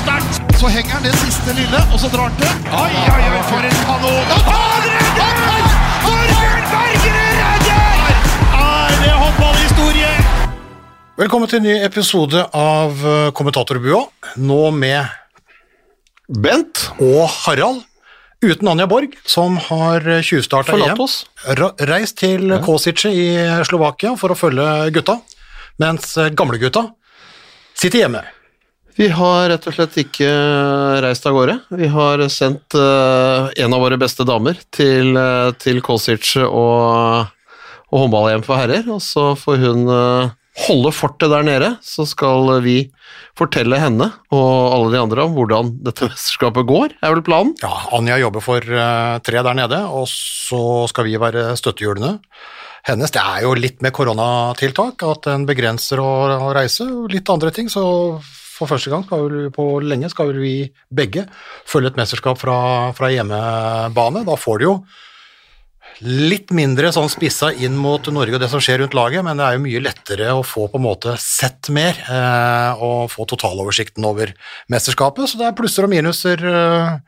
sterkt! Så henger han det siste lille, og så drar han til. Oi, oi, oi, for en kanon! Han redder! Torbjørn Bergerud redder! Er det håndballhistorie? Velkommen til en ny episode av eh, Kommentatorbua. Nå med Bent, og Harald. Uten Anja Borg, som har tjuvstarta Forlatt EM. oss. Reist til Kosice i Slovakia for å følge gutta, mens eh, gamlegutta sitter hjemme. Vi har rett og slett ikke reist av gårde. Vi har sendt uh, en av våre beste damer til, uh, til Kosic og, og håndball-EM for herrer, og så får hun uh, holde fortet der nede. Så skal vi fortelle henne og alle de andre om hvordan dette mesterskapet går, er vel planen. Ja, Anja jobber for eh, tre der nede, og så skal vi være støttehjulene hennes. Det er jo litt med koronatiltak, at en begrenser å, å reise, og litt andre ting. Så for første gang vel, på lenge skal vi begge følge et mesterskap fra, fra hjemmebane. Da får du jo litt mindre sånn spissa inn mot Norge og det som skjer rundt laget, men det er jo mye lettere å få på en måte sett mer eh, og få totaloversikten over mesterskapet, så det er plusser og minuser eh,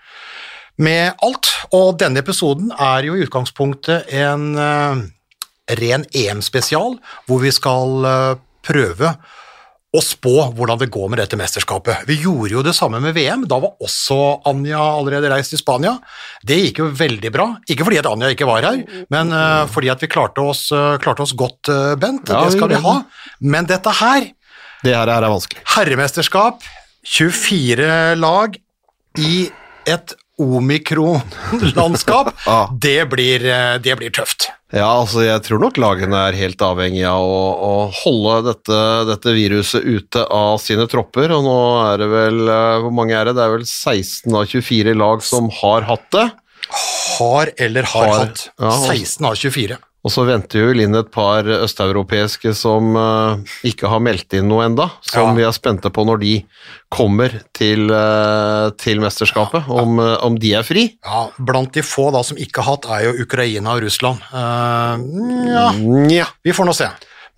med alt. Og denne episoden er jo i utgangspunktet en eh, ren EM-spesial, hvor vi skal eh, prøve å spå hvordan det går med dette mesterskapet. Vi gjorde jo det samme med VM, da var også Anja allerede reist til Spania. Det gikk jo veldig bra, ikke fordi at Anja ikke var her, men uh, fordi at vi klarte oss, uh, klarte oss godt, uh, Bent. Ja, det skal vi ha. Men dette her, Det her, er vanskelig. herremesterskap, 24 lag i et omikron-landskap, det, blir, det blir tøft. Ja, altså jeg tror nok lagene er helt avhengig av å, å holde dette, dette viruset ute av sine tropper, og nå er det vel, eh, hvor mange er det? Det er vel 16 av 24 lag som har hatt det, Har eller har, Har, hatt. ja, altså. 16 av 24. og så venter vi vel inn et par østeuropeiske som uh, ikke har meldt inn noe enda, som Ja. vi er spente på når de kommer til, uh, til mesterskapet, om, uh, om de er fri. Ja, blant de få da som ikke har hatt, er jo Ukraina og Russland. Ja, Nja, vi får nå se.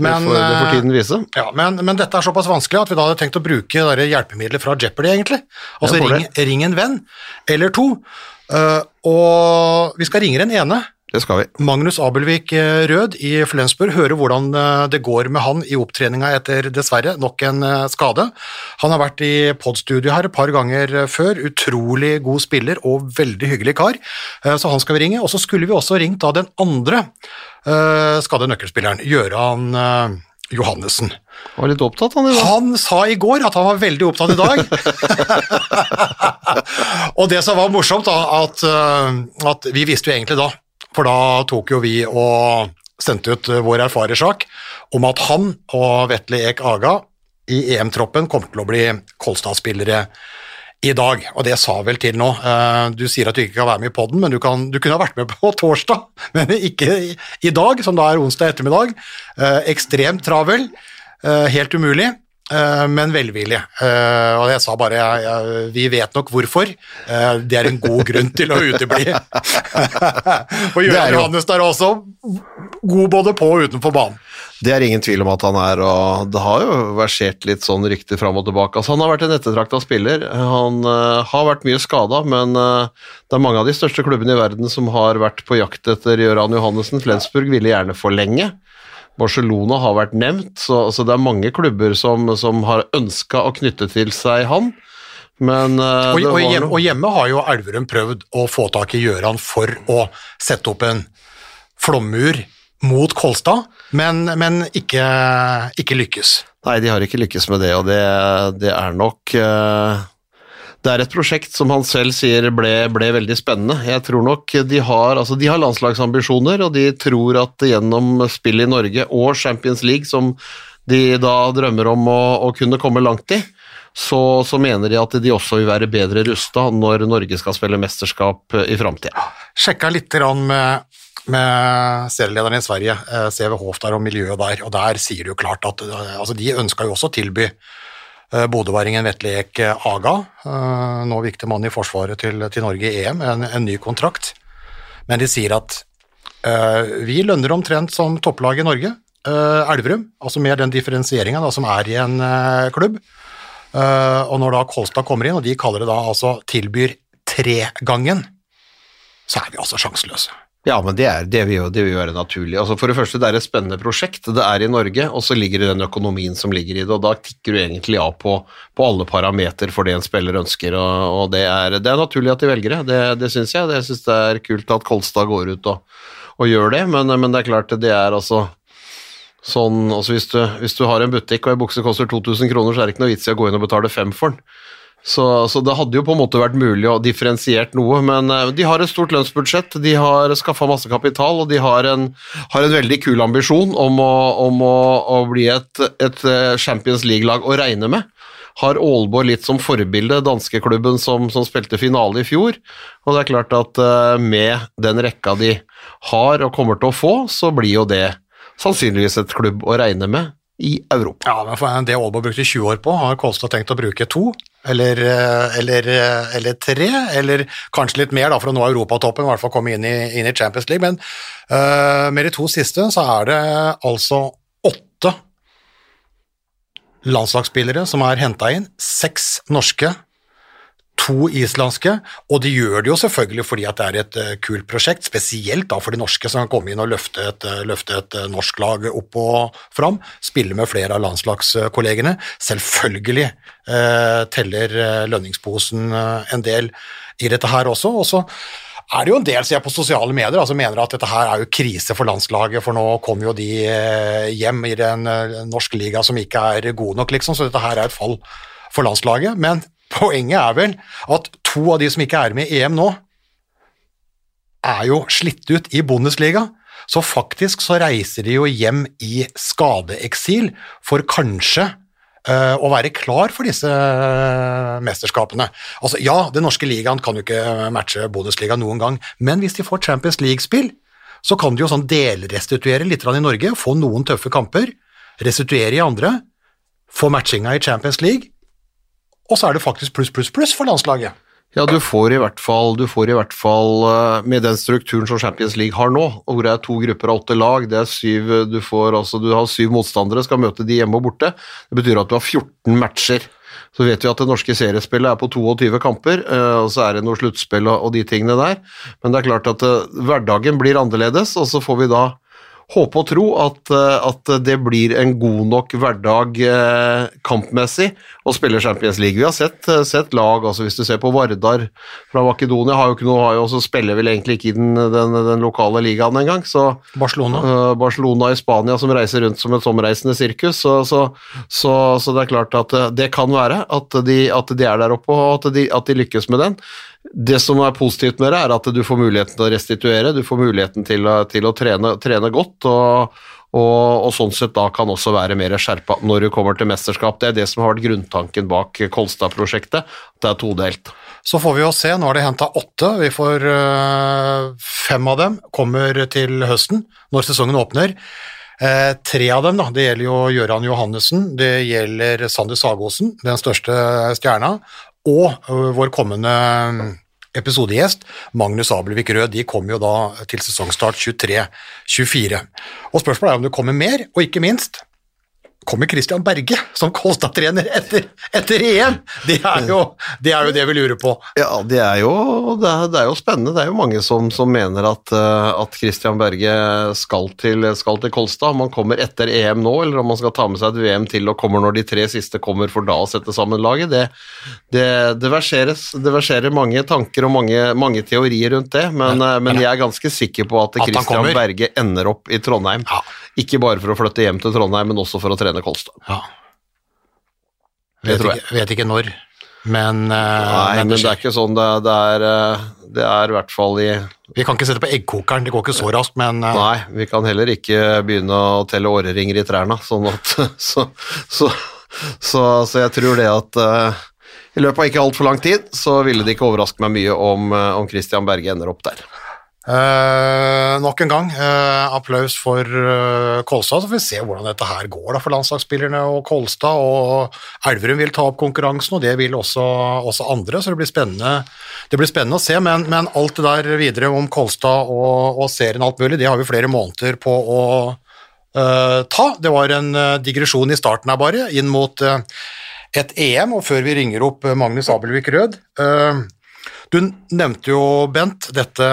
Men, det, får, det får tiden vise. ja, men, men dette er såpass vanskelig at vi da hadde tenkt å bruke hjelpemidler fra Jeopardy, egentlig. Altså ring, ring en venn, eller to. Og vi skal ringe den ene. Det skal vi. Magnus Abelvik eh, Rød i Flensburg, hører hvordan eh, det går med han i opptreninga etter dessverre nok en eh, skade. Han har vært i podstudio her et par ganger før, utrolig god spiller og veldig hyggelig kar, så han skal vi ringe. Og så skulle vi også ringt da den andre skadde nøkkelspilleren, Gøran eh, Johannessen. Han var litt opptatt han i dag. Han sa i går at han var veldig opptatt i dag. og det som var morsomt, da, at, at vi visste jo egentlig da, for da tok jo vi og sendte ut eh, vår erfarersak om at han og Vetle Ek Aga i EM-troppen kom til å bli Kolstad-spillere i dag, og det sa vel til nå. Eh, Du sier at du ikke kan være med i podden, men du, kan, du kunne ha vært med på torsdag, men ikke i, dag, som da er onsdag ettermiddag. Eh, Ekstremt travel, helt umulig, men velvillig. Eh, Og jeg sa bare vi vet nok hvorfor. Eh, Det er en god grunn til å utebli. Og Jørgen Johannes er også god både på og utenfor banen. Det er ingen tvil om at han er, og det har jo versert litt sånn rykter fram og tilbake. Altså, han har vært en ettertrakta spiller. Han uh, har vært mye skada, men uh, det er mange av de største klubbene i verden som har vært på jakt etter Gøran Johannessen. Flensburg ville gjerne forlenge. Barcelona har vært nevnt, så, så det er mange klubber som, som har ønska å knytte til seg han. Men uh, Og, og, hjemme, og hjemme har jo Elverum prøvd å få tak i Gjøran for å sette opp en flommur mot Kolstad, men, men ikke, ikke lykkes. Nei, de har ikke lykkes med det, og det, det er nok eh, Det er et prosjekt som han selv sier ble, ble veldig spennende. Jeg tror nok de har, altså de har landslagsambisjoner, og de tror at gjennom spill i Norge og Champions League, som de da drømmer om å, å kunne komme langt i, så, så mener de at de også vil være bedre rusta når Norge skal spille mesterskap i framtida. Sjekka litt med, med serielederen i Sverige, eh, CV Hofstad og miljøet der, og der sier de jo klart at eh, altså de ønska jo også å tilby eh, bodøværingen Vetle Ek Aga, eh, nå viktig mann i forsvaret til, til Norge i EM, en, en ny kontrakt. Men de sier at uh, vi lønner omtrent som topplaget i Norge, uh, Elverum, altså med den differensieringa som er i en uh, klubb. Eh, og når da Kolstad kommer inn, og de kaller det da altså tilbyr tregangen, så er vi altså sjanseløse. Ja, men det, er, det, vil jo, det vil jo være naturlig. Altså For det første, det er et spennende prosjekt. Det er i Norge, og så ligger det den økonomien som ligger i det. og Da tikker du egentlig av på, på alle parameter for det en spiller ønsker. og, og det, er, det, er, naturlig at de velger det. Det, det syns jeg. Jeg syns det er kult at Kolstad går ut og, og gjør det, men, men, det er klart det er altså sånn altså hvis, du, hvis du har en butikk og en bukse koster 2000 kroner, så er det ikke noe vits i å gå inn og betale fem for den. Så, så, det hadde jo på en måte vært mulig å differensiert noe, men uh, de har et stort lønnsbudsjett, de har skaffa masse kapital, og de har en, har en veldig kul ambisjon om å, om å, å bli et, et eh, Champions League-lag å regne med. Har Aalborg litt som forbilde, danskeklubben som, som spilte finale i fjor. Og det er klart at uh, med den rekka de har og kommer til å få, så blir jo det sannsynligvis et klubb å regne med i Europa. Ja, men for Det Aalborg brukte 20 år på, har Kolstad tenkt å bruke to, eller, eh, eller, eh, eller, tre, eller kanskje litt mer da, for å nå europatoppen, i hvert fall komme inn i, inn i Champions League. Men uh, med de to siste så er det altså åtte landslagsspillere som er henta inn, seks norske to islandske, og de gjør det jo selvfølgelig fordi at det er et uh, kult prosjekt, spesielt da for de norske som kan komme inn og løfte et, uh, løfte et uh, norsk lag opp og fram, spille med flere av landslagskollegene. Selvfølgelig teller lønningsposen en del i dette her også. og så er det jo en del som jeg på sosiale medier altså mener at dette her er jo krise for landslaget, for nå kommer jo de hjem i den norske liga som ikke er god nok, liksom, så dette her er et fall for landslaget. Men Poenget er vel at to av de som ikke er med i EM nå, er jo slitt ut i Bundesliga. Så faktisk så reiser de jo hjem i skadeeksil for kanskje uh, å være klar for disse uh, mesterskapene. Altså, ja, den norske ligaen kan jo ikke matche Bundesliga noen gang, men hvis de får Champions League-spill, så kan de jo sånn delrestituere litt i Norge, få noen tøffe kamper, restituere i andre, få matchinga i Champions League, og så er det faktisk pluss, pluss, pluss for landslaget. Ja, du får, fall, du får i hvert fall eh, med den strukturen som Champions League har nå, hvor det er to grupper av åtte lag, det er syv, du, får, altså, du har syv motstandere, skal møte de hjemme og borte. Det betyr at du har 14 matcher. Så vet vi at det norske seriespillet er på 22 kamper, eh, og så er det noe sluttspill og de tingene der. Men det er klart at eh, hverdagen blir annerledes, og så får vi da håpe og tro at, eh, at, det blir en god nok hverdag eh, kampmessig å spille Champions League. Vi har sett, eh, sett, lag, altså hvis du ser på Vardar fra Makedonia, har jo ikke noe, har jo også spiller vel egentlig ikke i den, den, den lokale ligaen engang. Så, Barcelona. Uh, Barcelona i Spania som reiser rundt som et sommerreisende sirkus. Så, så, så, det er klart at det kan være at de, at de er der oppe og at de, at de lykkes med den. Det som er positivt med det, er at du får muligheten til å restituere, du får muligheten til til å trene, trene, godt. og, og, og, sånn sett da kan også være mer skjerpa når du kommer til mesterskap. Det er det som har vært grunntanken bak Kolstad-prosjektet. Det er todelt. Så får vi jo se. Nå har de henta åtte. Vi får øh, fem av dem kommer til høsten, når sesongen åpner. Eh, tre av dem, da, det gjelder jo Gøran Johannessen, det gjelder Sander Sagosen, den største stjerna, og øh, vår kommende øh, episodegjest, Magnus Abelvik Rød, de kommer jo da til sesongstart 23-24. Og Spørsmålet er om det kommer mer, og ikke minst kommer Christian Berge som Kolstad-trener etter, etter, EM? Det er, jo, det er, jo, det vi lurer på. Ja, det er jo, det er, det er jo spennende. Det er jo mange som, som mener at, eh, at, Christian Berge skal til, skal til, Kolstad. Om han kommer etter EM nå, eller om han skal ta med seg et VM til og kommer når de tre siste kommer for da å sette sammen laget, det, det, verseres. Det verserer mange tanker og mange, mange teorier rundt det, men, men, men, jeg er ganske sikker på at, at Christian Berge ender opp i Trondheim. Ja. Ikke bare for å flytte hjem til Trondheim, men også for å trene Kolstad. Ja. Vet, ikke, vet ikke når, men uh, Nei, men det er ikke sånn. Det, det, er, eh, det er i hvert fall i Vi kan ikke sette på eggkokeren, det går ikke så raskt, men uh, Nei, vi kan heller ikke begynne å telle åreringer i trærne, sånn at Så, så, så, så jeg tror det at uh, i løpet av ikke altfor lang tid så ville det ikke overraske meg mye om, om Christian Berge ender opp der. Uh, nok en gang uh, applaus for uh, Kolstad, så får vi se hvordan dette her går da, for landslagsspillerne og Kolstad. og Elverum vil ta opp konkurransen, og det vil også, også andre, så det blir spennende, det blir spennende å se. Men, men, alt det der videre om Kolstad og, og serien alt mulig, det har vi flere måneder på å ta. Det var en digresjon i starten her, bare, inn mot et EM, og før vi ringer opp Magnus Abelvik Rød eh, Du nevnte jo, Bent, dette,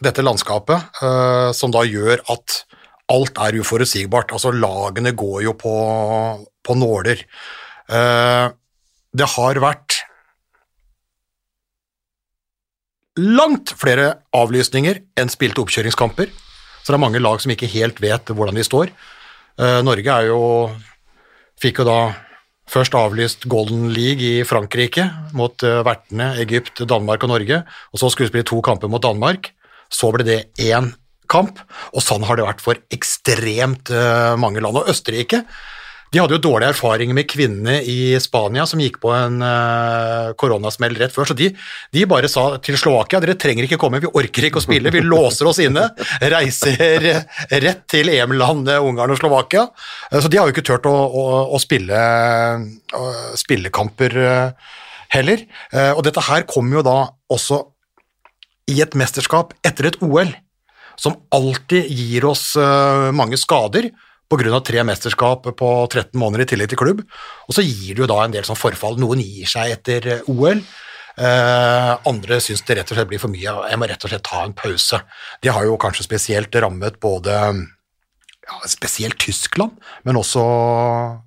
dette landskapet uh, som da gjør at alt er uforutsigbart. Altså, lagene går jo på, på nåler. Uh, det har vært langt flere avlysninger enn spilte oppkjøringskamper, så det er mange lag som ikke helt vet hvordan de står. Uh, Norge er jo fikk jo da først avlyst Golden League i Frankrike mot uh, vertene Egypt, Danmark og Norge, og så skulle det spille to kamper mot Danmark. Så ble det én kamp, og sånn har det vært for ekstremt uh, mange land. Og Østerrike de hadde jo dårlige erfaringer med kvinnene i Spania som gikk på en uh, koronasmell rett før, så de, de, bare sa til Slovakia dere trenger ikke komme, vi orker ikke å spille, vi låser oss inne. Reiser rett til EM-landet Ungarn og Slovakia. Uh, så de har jo ikke turt å, å, å spille spillekamper heller. Og dette her kommer jo da også i et mesterskap etter et OL, som alltid gir oss mange skader pga. tre mesterskap på 13 måneder i tillegg til klubb. Og så gir det jo da en del sånn forfall. Noen gir seg etter eh, OL. Uh, andre syns det rett og slett blir for mye. Jeg må rett og slett ta en pause. De har jo kanskje spesielt rammet både ja, spesielt Tyskland, men også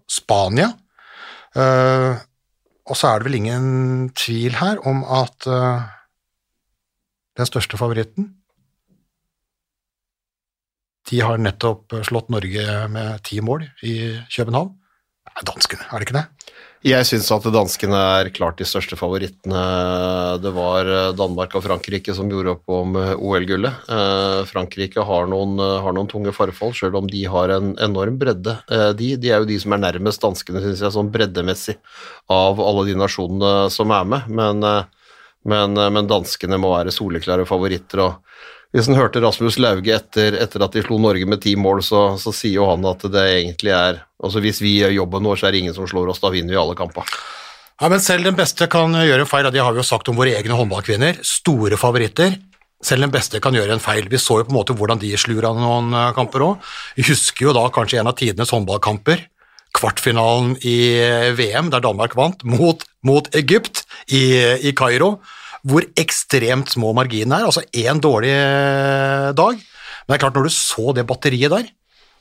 Spania. Uh, og så er det vel ingen tvil her om at uh, den største favoritten de har nettopp slått Norge med ti mål i København. Det er danskene, er det ikke det? Jeg syns at danskene er klart de største favorittene. Det var Danmark og Frankrike som gjorde opp om OL-gullet. Eh, Frankrike har noen, har noen, tunge forfall, sjøl om de har en enorm bredde. Eh, de, de er jo de som er nærmest danskene, syns jeg, sånn breddemessig av alle de nasjonene som er med. Men, eh, men, men danskene må være soleklare favoritter. og hvis en hørte Rasmus Lauge etter, etter, at de slo Norge med ti mål, så, så, sier jo han at det egentlig er altså Hvis vi gjør jobben vår, så er det ingen som slår oss, da vinner vi alle kamper. Ja, men selv den beste kan gjøre en feil, og det har vi jo sagt om våre egne håndballkvinner. Store favoritter. Selv den beste kan gjøre en feil. Vi så jo på en måte hvordan de slur av noen eh, kamper òg. Vi husker jo da kanskje en av tidenes håndballkamper. Kvartfinalen i VM, der Danmark vant, mot, mot Egypt i, i Kairo hvor ekstremt små marginene er. Altså én dårlig eh, dag. Men det er klart, når du så det batteriet der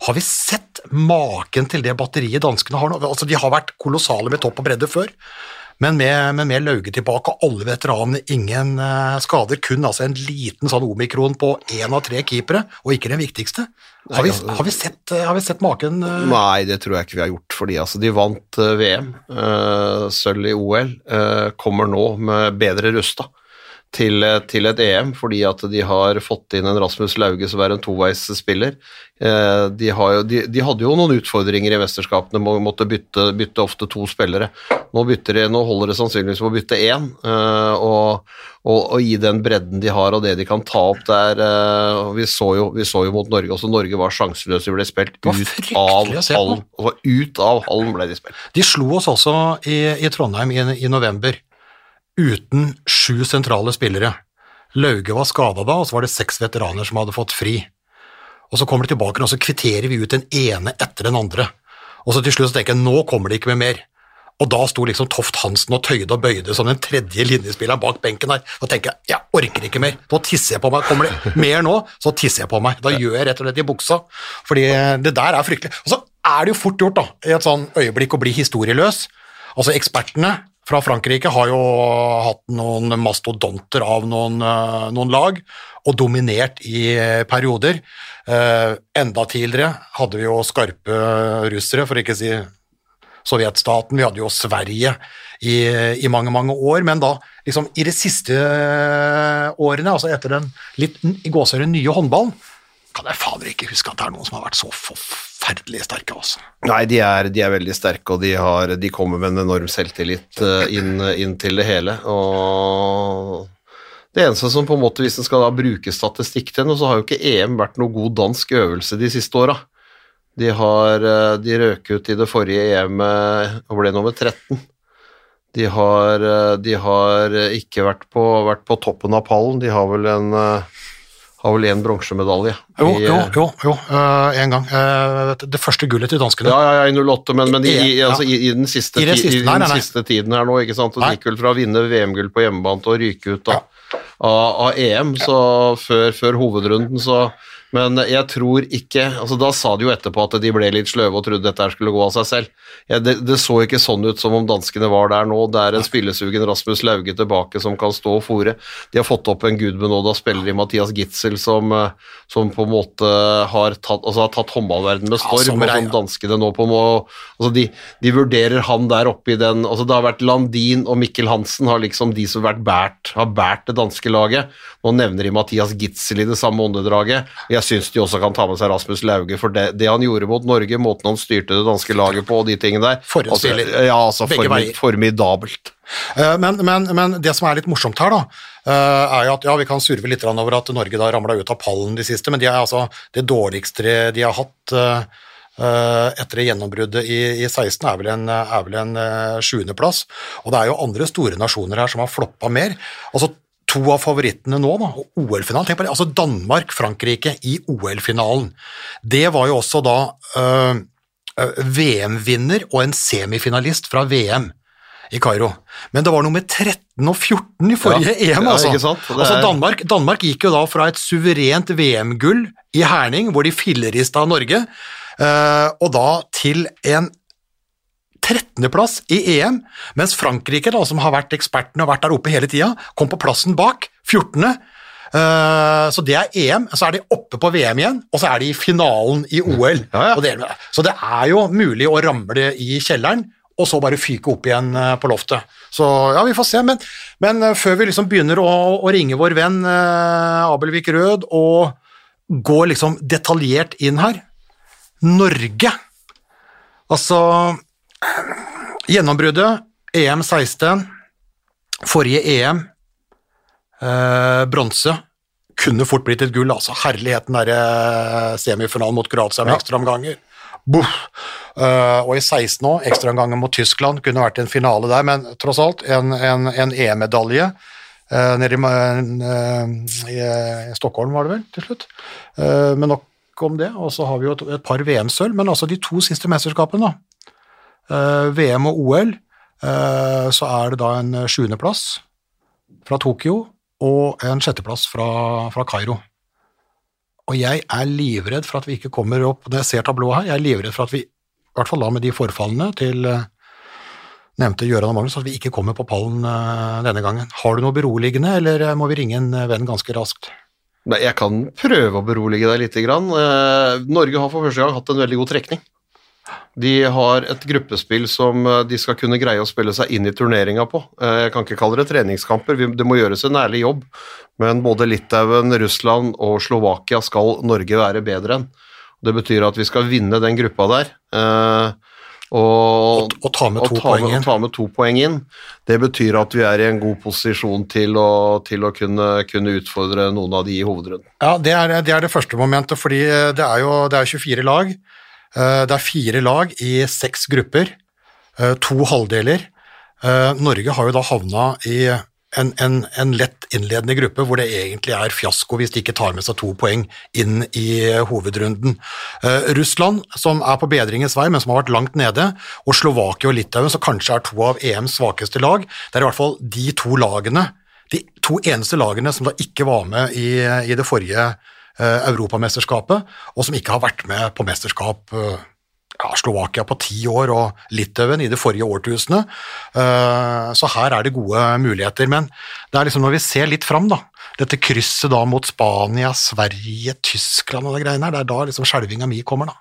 Har vi sett maken til det batteriet danskene har nå? Altså, de har vært kolossale med topp og bredde før. Men med, med, med Lauge tilbake og alle veteranene, ingen uh, skader, kun altså en liten sånn omikron på én av tre keepere, og ikke den viktigste. Har vi, altså- har vi, sett, uh, har vi sett, maken? Uh... Nei, det tror jeg ikke vi har gjort, fordi altså, de vant VM, sølv i OL, kommer nå med bedre rusta til, til, et EM, fordi at de har fått inn en Rasmus Lauge som er en toveisspiller. Eh, de, jo, de, de, hadde jo noen utfordringer i mesterskapene, må, måtte bytte, bytte, ofte to spillere. Nå, de, nå holder det sannsynligvis på å bytte én, eh, og, og, og, gi den bredden de har og det de kan ta opp der. Eh, vi så jo, vi så jo mot Norge også, Norge var sjanseløse, de ble spilt ut av hallen. Ut av hallen ble de spilt. De slo oss også i, i Trondheim i, i november uten sju sentrale spillere. Lauge var skada da, og så var det seks veteraner som hadde fått fri. Og Så kommer de tilbake, og så kvitterer vi ut den ene etter den andre. Og så til slutt så tenker jeg nå kommer det ikke med mer. Og da sto liksom Toft Hansen og tøyde og bøyde som den tredje linjespilleren bak benken her. Da tenker jeg jeg orker ikke mer, nå tisser jeg på meg. Kommer det mer nå, så tisser jeg på meg. Da gjør jeg rett og slett i buksa, fordi det der er fryktelig. Og så er det jo fort gjort, da, i et sånn øyeblikk å bli historieløs. Altså Ekspertene fra Frankrike har jo hatt noen mastodonter av noen, eh, noen lag, og dominert i perioder. Eh, enda tidligere hadde vi jo skarpe russere, for ikke å si sovjetstaten. Vi hadde jo Sverige i, i, mange, mange år, men da liksom i de siste årene, altså etter den litt i gåsehøyde nye håndballen, kan jeg fader ikke huske at det er noen som har vært så forferdelig sterke. Altså. Nei, de er, de er veldig sterke, og de, har, de, kommer med en enorm selvtillit uh, inn, inn, til det hele. Og det eneste som på en måte, hvis en skal da bruke statistikk til noe, så har jo ikke EM vært noe god dansk øvelse de siste åra. De, har, uh, de røk ut i det forrige EM og ble nummer 13. De har, de har ikke vært på, vært på, toppen av pallen. De har vel en har vel én bronsemedalje. Jo, jo, eh, jo, jo Uh, en gang. Uh, det første gullet til danskene. Ja, ja, ja, i 08, men, men i, i, altså, i, i den, siste, I den siste- nei, den nei, nei. siste tiden her nå, ikke sant? Det gikk vel fra å vinne VM-gull på hjemmebane til å ryke ut av, av, av EM så før, før hovedrunden, så men jeg tror ikke altså Da sa de jo etterpå at de ble litt sløve og trodde dette skulle gå av seg selv. Ja, det, det så ikke sånn ut som om danskene var der nå. Det er en spillesugen Rasmus Lauge tilbake som kan stå og fòre. De har fått opp en gudbenåda spiller i Mathias Gitzel som, eh, som på en måte har tatt, altså har tatt håndballverden med Ja, storm. som og som danskene nå på må, altså de, de vurderer han der oppe i den altså Det har vært Landin og Mikkel Hansen har liksom de som har vært bært, har bært det danske laget. Nå nevner de Mathias Gitzel i det samme åndedraget. Jeg syns de også kan ta med seg Rasmus Lauge, for det, det han gjorde mot Norge, måten han styrte det danske laget på og de tingene der altså. Ja, altså formi, formidabelt. Eh, Men, men, men det som er litt morsomt her, da, eh, er jo at ja, vi kan surve litt over at Norge da ramla ut av pallen de siste, men de er altså det dårligste de har hatt eh, etter gjennombruddet i, i 16 er vel en, er vel en sjuendeplass. Og det er jo andre store nasjoner her som har floppa mer. Altså to av favorittene nå, da, OL-finalen, tenk på det, altså Danmark-Frankrike i OL-finalen. Det var jo også da eh, eh, VM-vinner og en semifinalist fra VM i Kairo. Men det var nummer 13 og 14 i forrige Ja, EM, altså. altså er- Danmark, Danmark gikk jo da fra et suverent VM-gull i Herning, hvor de fillerista Norge, eh, og da til en 13.-plass i EM, mens Frankrike, da, som har vært ekspertene og vært der oppe hele tida, kom på plassen bak, 14. Eh, så det er EM, så er de oppe på VM igjen, og så er de i finalen i OL. Ja, ja. Det, så det er jo mulig å ramle i kjelleren, og så bare fyke opp igjen eh, på loftet. Så ja, vi får se, men, men eh, før vi liksom begynner å, å ringe vår venn Abelvik Rød og gå liksom detaljert inn her Norge Altså Gjennombruddet, EM 16, forrige EM, eh, bronse, kunne fort blitt et gull, altså. Herligheten derre semifinalen mot Kroatia med ekstraomganger. Boff. Eh, og i 16 òg, ekstraomganger mot Tyskland, kunne vært en finale der, men tross alt en, en, en EM-medalje. Uh, nede i, eh, i, i Stockholm, var det vel, til slutt. Eh, men nok om det. Og så har vi jo et, et par VM-sølv, men altså de to siste mesterskapene, da. Eh, VM og OL, eh, så er det da en sjuendeplass fra Tokyo og en sjetteplass fra, fra Kairo. Og jeg er livredd for at vi ikke kommer opp Når jeg ser tablået her, jeg er livredd for at vi, i hvert fall da med de forfallene til eh, nevnte Gøran og Magnus, at vi ikke kommer på pallen eh, denne gangen. Har du noe beroligende, eller eh, må vi ringe en eh, venn ganske raskt? Nei, jeg kan prøve å berolige deg litt. Grann. Eh, Norge har for første gang hatt en veldig god trekning. De har et gruppespill som eh, de skal kunne greie å spille seg inn i turneringa på. Eh, Jeg kan ikke kalle det treningskamper, det må gjøres en ærlig jobb. Men både Litauen, Russland og Slovakia skal Norge være bedre enn. Det betyr at vi skal vinne den gruppa der. eh, Og, Og, ta med to og ta med, og, ta med to poeng inn. Det betyr at vi er i en god posisjon til å, til å kunne, kunne utfordre noen av de i hovedrunden. Ja, det er, det er det første momentet, fordi det er jo det er 24 lag. Eh, Det er fire lag i seks grupper, eh, to halvdeler. Eh, Norge har jo da havna i en, en, en lett innledende gruppe hvor det egentlig er fiasko hvis de ikke tar med seg to poeng inn i hovedrunden. Russland, som er på bedringens vei, men som har vært langt nede, og Slovakia og Litauen, som kanskje er to av EMs svakeste lag, det er i hvert fall de to lagene de to eneste lagene som da ikke var med i, i det forrige Europamesterskapet, og som ikke har vært med på mesterskap eh, ja, Slovakia på ti år og Litauen i det forrige årtusenet. Eh, så her er det gode muligheter. Men det er liksom når vi ser litt fram, da, dette krysset da mot Spania, Sverige, Tyskland og det greiene her, det er da liksom skjelvinga mi kommer, da.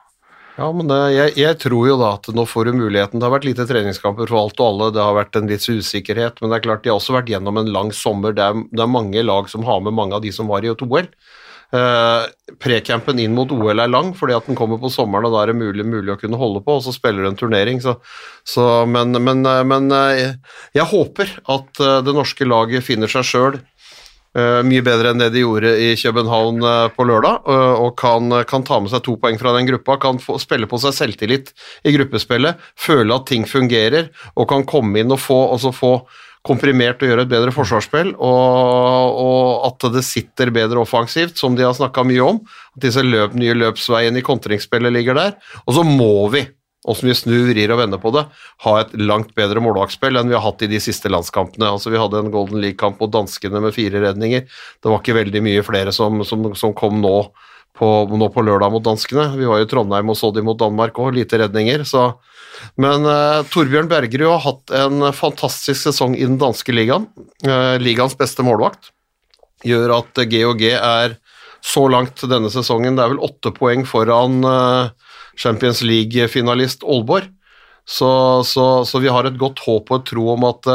Ja, men jeg, jeg tror jo da at nå får du muligheten. Det har vært lite treningskamper for alt og alle, det har vært en litt usikkerhet, men det er klart de har også vært gjennom en lang sommer. Det er, det er mange lag som har med mange av de som var i OL. Uh, Precampen inn mot OL er lang, fordi at den kommer på sommeren, og da er det mulig, mulig å kunne holde på, og så spiller du en turnering. Så, så, men men, eh, men eh, jeg håper at det norske laget finner seg sjøl mye bedre enn det de gjorde i København på lørdag, og kan, kan ta med seg to poeng fra den gruppa. Kan få, spille på seg selvtillit i gruppespillet, føle at ting fungerer, og kan komme inn og få, altså få komprimert og gjøre et bedre forsvarsspill, og, og, at det sitter bedre offensivt, som de har snakka mye om. At disse løp, nye løpsveiene i kontringsspillet ligger der. Og så må vi åssen vi snur, vrir og vender på det, ha et langt bedre målvaktspill enn vi har hatt i de siste landskampene. Altså Vi hadde en Golden League-kamp mot danskene med fire redninger. Det var ikke veldig mye flere som, som, som kom nå på, nå på, lørdag mot danskene. Vi var jo i Trondheim og så de mot Danmark òg, lite redninger. Så. Men uh, Torbjørn Bergerud har hatt en fantastisk sesong i den danske ligaen. Uh, ligaens beste målvakt. Gjør at GOG er så langt denne sesongen, det er vel åtte poeng foran uh, Champions League-finalist Aalborg. Så, så, så, vi har et godt håp og et tro om at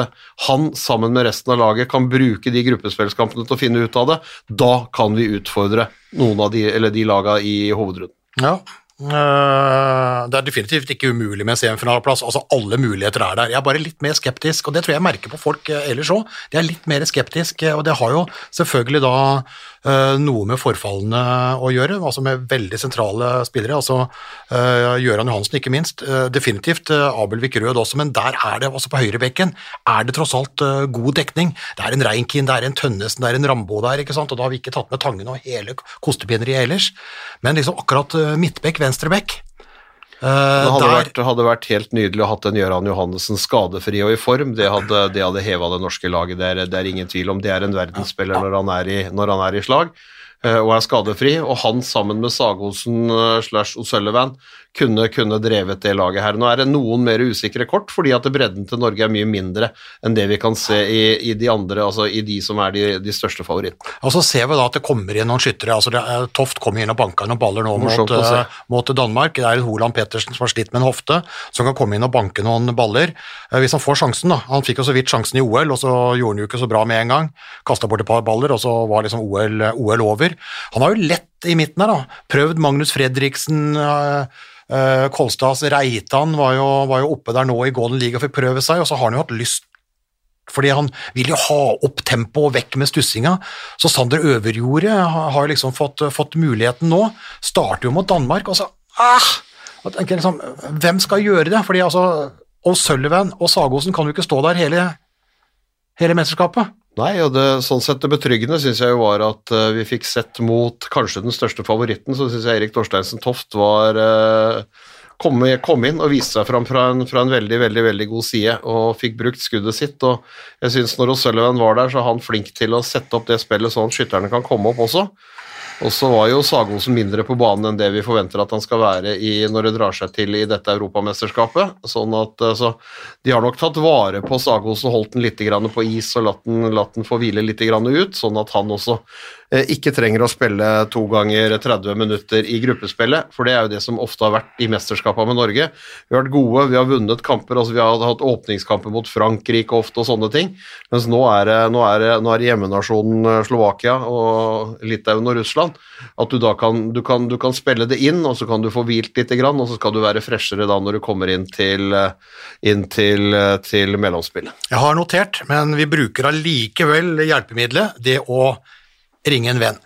han sammen med resten av laget kan bruke de gruppespillskampene til å finne ut av det. Da kan vi utfordre noen av de, eller de lagene i hovedrunden. Ja, det er definitivt ikke umulig med en semifinaleplass. Altså, alle muligheter er der. Jeg er bare litt mer skeptisk, og det tror jeg merker på folk uh, ellers òg. De er litt mer skeptiske, og det har jo selvfølgelig da noe med forfallene å gjøre, altså med veldig sentrale spillere. altså Gøran Johansen, ikke minst. definitivt Abelvik Rød også, men der er det, altså på høyrebekken, er det tross alt god dekning. Det er en Reinkin, det er en Tønnesen, det er en Rambo der, ikke sant, og da har vi ikke tatt med Tangen og hele kostepineriet ellers. Men liksom akkurat midtbekk, venstre bekk. Uh, det hadde, der... vært, hadde, vært, helt nydelig å hatt en Gøran Johannessen skadefri og i form. Det hadde, det hadde heva det norske laget, det er, det er, ingen tvil om. Det er en verdensspiller når han er i, han er i slag uh, og er skadefri. Og han sammen med Sagosen uh, slash O'Sullivan kunne, kunne, drevet det laget her. Nå er det noen mer usikre kort, fordi at bredden til Norge er mye mindre enn det vi kan se i, i de andre, altså i de som er de, de, største favorittene. Og så ser vi da at det kommer inn noen skyttere. altså er, Toft kommer inn og banker noen baller nå mot, uh, mot, Danmark. Det er Holand Pettersen som har slitt med en hofte, som kan komme inn og banke noen baller. Uh, hvis han får sjansen, da. Han fikk jo så vidt sjansen i OL, og så gjorde han jo ikke så bra med en gang. Kasta bort et par baller, og så var liksom OL, OL over. Han har jo lett i midten her, da. Prøvd Magnus Fredriksen. Uh, Uh, Kolstads Reitan var jo, var jo, oppe der nå i Golden League og fikk prøve seg, og så har han jo hatt lyst fordi han vil jo ha opp tempoet og vekk med stussinga. Så Sander Øverjordet har liksom fått, fått, muligheten nå. Starter jo mot Danmark, og så ah, liksom, Hvem skal gjøre det? Fordi altså O'Sullivan og Sagosen kan jo ikke stå der hele, hele mesterskapet. Nei, og det, sånn sett det betryggende syns jeg jo var at uh, vi fikk sett mot kanskje den største favoritten, så syns jeg Erik Torsteinsen Toft var uh, kom, kom, inn og viste seg fram fra en, fra en, veldig veldig, veldig god side og fikk brukt skuddet sitt. og jeg synes Når O'Sullivan var der, så er han flink til å sette opp det spillet sånn at skytterne kan komme opp også. Og så var jo Sagosen mindre på banen enn det vi forventer at han skal være i, når det drar seg til i dette europamesterskapet. Sånn at så, De har nok tatt vare på Sagosen, holdt den litt på is og latt den, latt den få hvile litt ut, sånn at han også Eh, ikke trenger å spille to ganger 30 minutter i gruppespillet, for det er jo det som ofte har vært i mesterskapene med Norge. Vi har vært gode, vi har vunnet kamper, altså vi har hatt åpningskamper mot Frankrike ofte og sånne ting, mens nå er det, nå er det, nå er det hjemmenasjonen eh, Slovakia og Litauen og Russland. At du da kan du, kan, du kan spille det inn, og så kan du få hvilt litt, og så skal du være freshere da når du kommer inn til, eh, inn til, til mellomspillet. Jeg har notert, men vi bruker allikevel hjelpemiddelet, det å ringe en venn.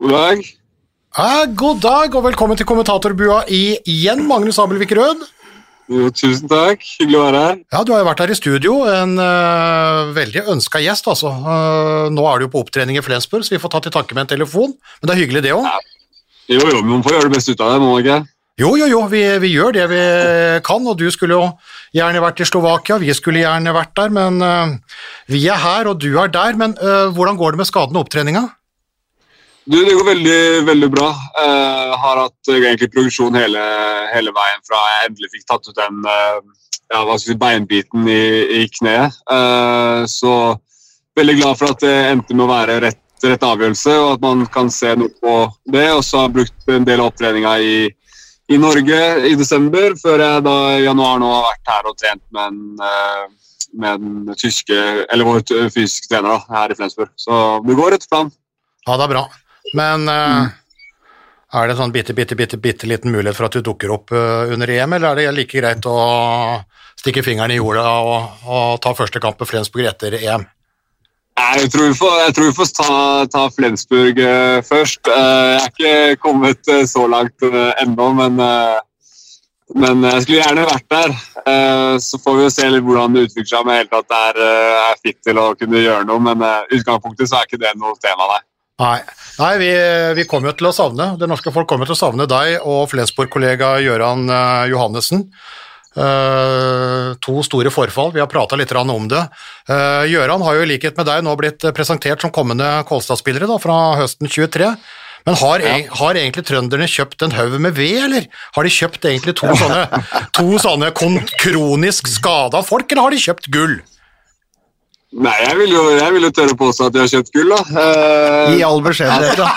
God dag. Ja, god dag, og velkommen til kommentatorbua igjen, Magnus Abelvik Rød. Jo, tusen takk. Hyggelig å være her. Ja, Du har jo vært her i studio, en uh, veldig ønska gjest. altså. Uh, nå er du jo på opptrening i Flensburg, så vi får ta til takke med en telefon. Men det er hyggelig, det òg. Ja. Jo, jo, men man får gjøre det beste ut av det, må man ikke? Jo, jo, jo, vi, vi, gjør det vi kan, og du skulle jo gjerne vært i Slovakia, vi skulle gjerne vært der, men uh, vi er her, og du er der. Men uh, hvordan går det med skadene og opptreninga? Du, det går veldig, veldig bra. Uh, har hatt egentlig progresjon hele, hele, veien fra jeg endelig fikk tatt ut den ja, si, beinbiten i, i kneet. så veldig glad for at det endte med å være rett, rett avgjørelse, og at man kan se noe på det. Og så har jeg brukt en del av opptreninga i i Norge i desember, før jeg da i januar nå har vært her og trent med, en, eh, med den tyske, eller vår fysiske trener da, her i Flensburg. Så det går etter planen. Ja, det er bra. Men mm. er det en sånn bitte, bitte, bitte, bitte liten mulighet for at du dukker opp uh, under EM, eller er det like greit å stikke fingeren i jorda og, og ta første kamp på Flensburg etter EM? Jeg tror vi får, tror vi får ta, ta Flensburg eh, først. Eh, jeg er ikke kommet eh, så langt ennå, men, men jeg skulle gjerne vært der. Så får vi se litt hvordan det utvikler seg om jeg tatt er, er fit til å kunne gjøre noe. Men utgangspunktet så er ikke det noe tema, nei. Nei, Nei vi, vi kommer jo til å savne Det norske folk kommer til å savne deg og Flensborg-kollega Gøran Johannessen. Uh, to store forfall, vi har prata litt om det. Uh, Gøran har jo i likhet med deg nå blitt presentert som kommende Kolstad-spillere fra høsten 23. Men har, ja. har, egentlig trønderne kjøpt en haug med ved, eller? Har de kjøpt egentlig to sånne, to sånne kronisk skada folk, eller har de kjøpt gull? Nei, jeg vil, jo, jeg vil jo tørre påstå at de har kjøpt gull, da. Uh, I all beskjedenhet, da.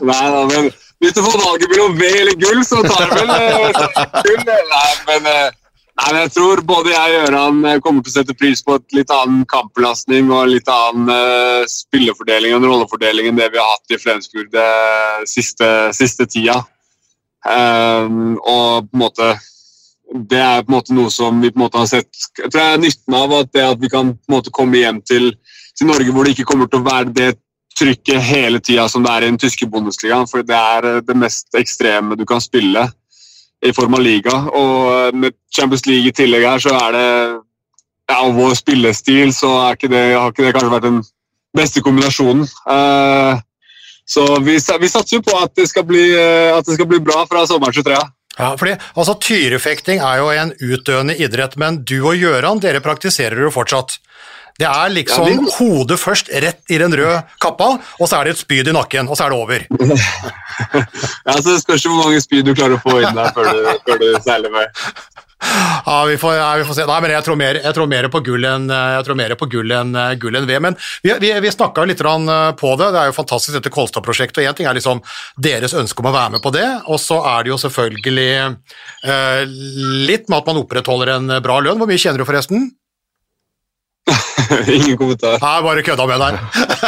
Nei da, men hvis du får valget mellom ved eller gull, så tar jeg vel uh, gull. Nei men, uh, nei, jeg tror både jeg og Gøran kommer til å sette pris på et litt annen kampbelastning og litt annen uh, spillefordeling og rollefordeling enn det vi har hatt i Flensburg det siste, siste tida. Um, og på en måte det er på en måte noe som vi på en måte har sett jeg tror jeg er nytten av at det at vi kan på en måte komme hjem til, til Norge hvor det ikke kommer til å være det trykket hele tida som det er i den tyske Bundesligaen. For det er eh, det mest ekstreme du kan spille i form av liga. Og eh, med Champions League i tillegg her, så er det ja, og vår spillestil, så ikke det, har ikke det kanskje vært den beste kombinasjonen. Uh, så vi, vi, satser på at det, skal bli, at det skal bli bra fra sommeren 23. Ja, fordi altså Tyrefekting er jo en utdøende idrett, men du og Gjøran dere praktiserer jo fortsatt. Det er liksom ja, hodet først rett i den røde kappa, og så er det et spyd i nakken, og så er det over. ja, så Det spørs hvor mange spyd du klarer å få inn der før du, før du seiler med. Ja, vi får, ja, vi får, se. Nei, men jeg tror mer, jeg tror mer på gull enn gull enn gull enn ved. Men vi, vi, vi snakka litt eh, på det. Det er jo fantastisk dette Kolstad-prosjektet. og Én ting er liksom deres ønske om å være med på det, og så er det jo selvfølgelig eh, litt med at man opprettholder en bra lønn. Hvor mye tjener du forresten? Ingen kommentar. Jeg bare kødda med deg.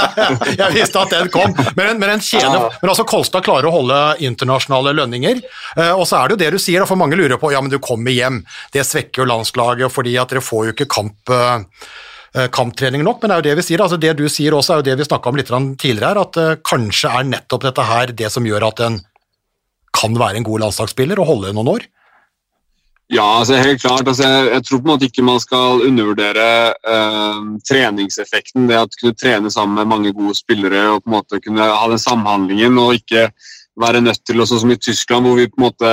jeg visste at den kom. Men, men, en kjede, ja. men altså Kolstad klarer å holde internasjonale lønninger. Eh, og så er det jo det du sier, for mange lurer på ja, men du kommer hjem. Det svekker jo landslaget fordi at dere får jo ikke kamp eh, eh, kamptrening nok, men det er jo det vi sier. altså Det du sier også, er jo det vi snakka om litt tidligere her, at kanskje er nettopp dette her det som gjør at en kan være en god landslagsspiller og holde noen år? Ja, altså helt klart. Altså, jeg, jeg, tror på en måte ikke man skal undervurdere uh, treningseffekten. Det at kunne trene sammen med mange gode spillere og på en måte kunne ha den samhandlingen og ikke være nødt til, sånn som i Tyskland, hvor vi på en måte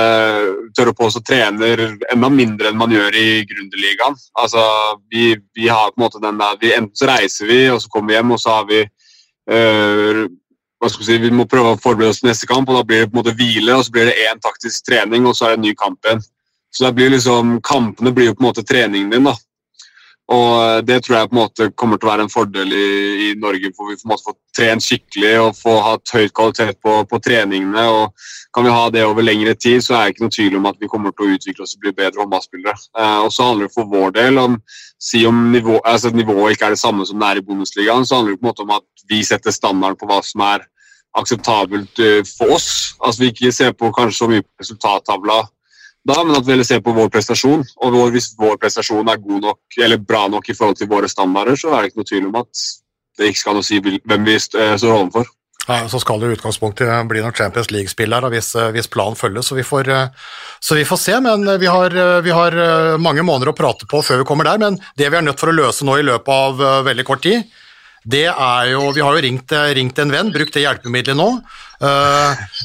tør å på oss og trener enda mindre enn man gjør i Grundeligaen. Altså, vi, vi, har på en måte den der, vi, Enten så reiser vi, og så kommer vi hjem, og så har vi skal Vi si, vi må prøve å forberede oss til neste kamp, og da blir det på en måte hvile, og så blir det én taktisk trening, og så er det en ny kamp igjen. Så det blir liksom, Kampene blir jo på en måte treningen din. da. Og eh, Det tror jeg på en måte kommer til å være en fordel i, i Norge, hvor vi på en måte får trent skikkelig og få hatt høyt kvalitet på, på, treningene. og Kan vi ha det over lengre tid, så er det ikke noe tvil om at vi kommer til å utvikle oss og bli bedre håndballspillere. Eh, og så handler det for vår del om si om nivå, altså nivået ikke er det samme som det er i Bundesligaen, så handler det på en måte om at vi setter standarden på hva som er akseptabelt uh, for oss. Altså Vi ikke ser på kanskje så mye på resultattavla da, men at vi heller ser på vår prestasjon. Og hvis vår prestasjon er god nok, eller bra nok i forhold til våre standarder, så er det ikke noe tvil om at det ikke skal noe si hvem vi eh, står overfor. Ja, så skal det i utgangspunktet bli noen Champions League-spiller hvis, eh, hvis, planen følges. Så vi, får, eh, så vi får se. Men vi har, vi har, mange måneder å prate på før vi kommer der. Men det vi er nødt for å løse nå i løpet av veldig kort tid, det er jo Vi har jo ringt, ringt en venn, brukt det hjelpemiddelet nå.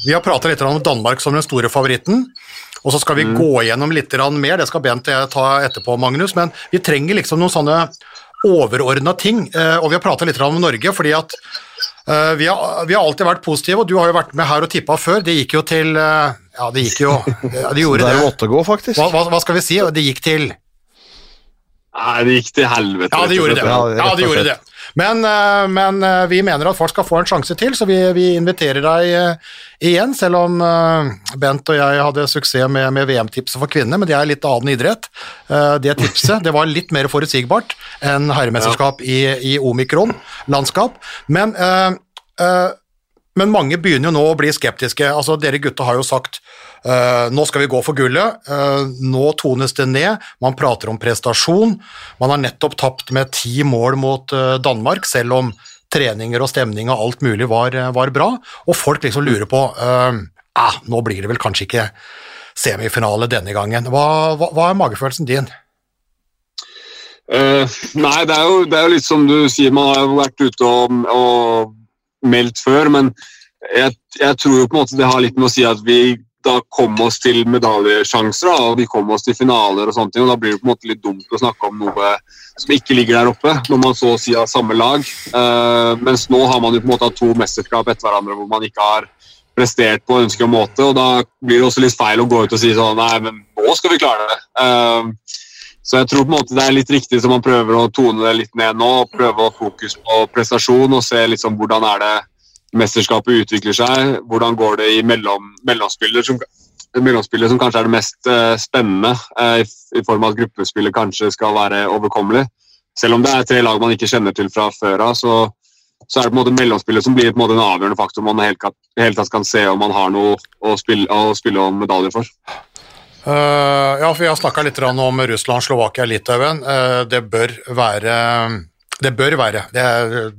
Vi har prata litt om Danmark som den store favoritten. Og så skal vi mm. gå gjennom litt mer, det skal Bent ta etterpå, Magnus, men vi trenger liksom noen sånne overordna ting. Eh, og vi har prata litt om Norge, fordi at eh, vi har, vi har, alltid vært positive, og du har jo vært med her og tippa før. Det gikk jo til eh, Ja, det gikk jo ja, Det gjorde det. det måtte gå, faktisk. Hva, hva, hva, skal vi si? Det gikk til Nei, det gikk til helvete. Ja, det gjorde det. Ja, det gjorde det. Men, eh, men, eh, vi mener at folk skal få en sjanse til, så vi, vi inviterer deg eh, igjen. Selv om Bent og jeg hadde suksess med, med VM-tipset for kvinner, men det er litt annen idrett. Det tipset det var litt mer forutsigbart enn herremesterskap i, i omikron-landskap. Men men mange begynner jo nå å bli skeptiske. Altså, Dere gutta har jo sagt uh, nå skal vi gå for gullet. Uh, nå tones det ned. Man prater om prestasjon. Man har nettopp tapt med ti mål mot uh, Danmark, selv om treninger og stemning og alt mulig var, var bra. Og folk liksom lurer på ah, nå blir det vel kanskje ikke semifinale denne gangen. Hva, hva, hva er magefølelsen din? nei, det er, jo, det er, jo, litt som du sier, man har jo vært ute og, og meldt før, men jeg, jeg, tror jo på en måte det har litt med å si at vi da kom oss til medaljesjanser og vi kom oss til finaler. og sånne ting, og Da blir det på en måte litt dumt å snakke om noe som ikke ligger der oppe, når man så å si har samme lag. Uh, mens nå har man jo på en måte hatt to mesterskap etter hverandre hvor man ikke har prestert på ønsket måte. og Da blir det også litt feil å gå ut og si sånn Nei, men nå skal vi klare det. Uh, så jeg tror på en måte det er litt riktig som man prøver å tone det litt ned nå. Prøve å fokus på prestasjon og se liksom hvordan er det mesterskapet utvikler seg. Hvordan går det i mellom, mellomspillet, som, mellomspillet, som kanskje er det mest uh, spennende, uh, i, i, form av at gruppespillet kanskje skal være overkommelig. Selv om det er tre lag man ikke kjenner til fra før av, så, så, er det på en måte mellomspillet som blir en, en avgjørende faktor man helt, hele tatt kan se om man har noe å spille, å spille om medaljer for. Uh, ja, for Vi har snakka litt om Russland, Slovakia, Litauen. Uh, det bør være det bør være, det,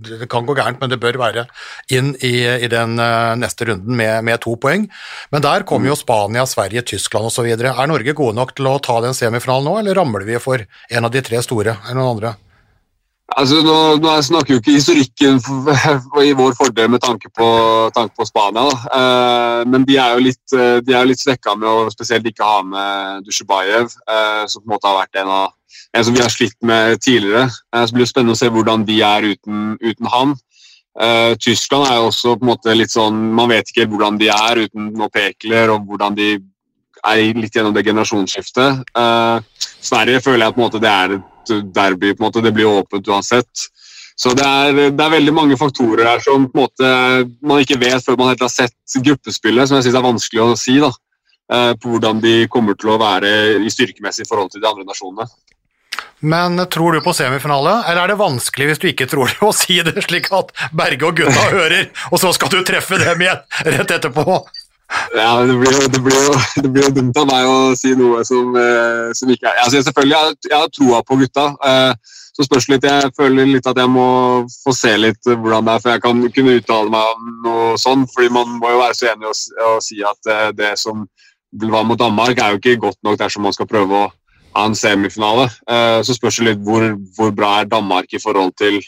det, kan gå gærent, men det bør være inn i, i den uh, neste runden med, med, to poeng. Men der kommer jo Spania, Sverige, Tyskland osv. Er Norge gode nok til å ta den semifinalen nå, eller ramler vi for en av de tre store eller noen andre? Altså, nå, nå snakker jo ikke historikken i vår fordel med tanke på, tanke på Spania. Eh, men de er jo litt, de er litt svekka med å spesielt ikke ha med Dusjebajev, eh, som på en måte har vært en, av, en som vi har slitt med tidligere. Eh, så blir det spennende å se hvordan de er uten, uten han. Uh, Tyskland er jo også på en måte litt sånn Man vet ikke hvordan de er uten noen pekler, og hvordan de er litt gjennom det generasjonsskiftet. Uh, Sverige føler jeg på en måte det er derby. på en måte, Det blir åpent uansett. Så det er, det er, veldig mange faktorer her som på en måte man ikke vet før man helt har sett gruppespillet, som jeg syns er vanskelig å si. da, På hvordan de kommer til å være i styrkemessig forhold til de andre nasjonene. Men tror du på semifinale, eller er det vanskelig hvis du ikke tror det, å si det slik at Berge og gutta hører, og så skal du treffe dem igjen rett etterpå? Ja, det blir, jo, det, blir jo, det blir, jo, dumt av meg å si noe som, eh, som ikke er altså, Selvfølgelig jeg, jeg har troa på gutta. Eh, så spørs litt, Jeg føler litt at jeg må få se litt hvordan det er, for jeg kan kunne uttale meg om noe sånn. fordi Man må jo være så enig og, og si at eh, det som var mot Danmark, er jo ikke godt nok dersom man skal prøve å en semifinale. Eh, så spørs det litt hvor, hvor, bra er Danmark i forhold til,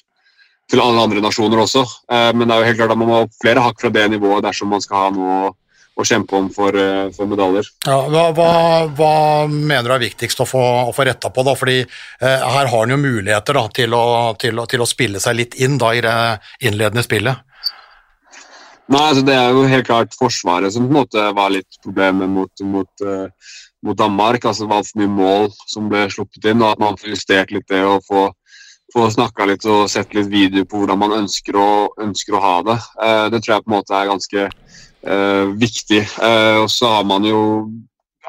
til alle andre nasjoner også. Eh, men det er jo helt klart at man må flere hakk fra det nivået dersom man skal ha noe å kjempe om for, eh, for medaljer. Ja, hva, hva, hva, mener du er viktigst å få, å få retta på? da? Fordi eh, Her har han jo muligheter da, til, å, til, å, til, å, spille seg litt inn da, i det innledende spillet. Nei, altså Det er jo helt klart Forsvaret som på en måte var litt problemet mot, mot, uh, mot Danmark. altså Det var altfor mye mål som ble sluppet inn, og at man får justert litt det og få, få snakka litt og sett litt video på hvordan man ønsker å, ønsker å ha det. Uh, det tror jeg på en måte er ganske uh, viktig. Og så har man jo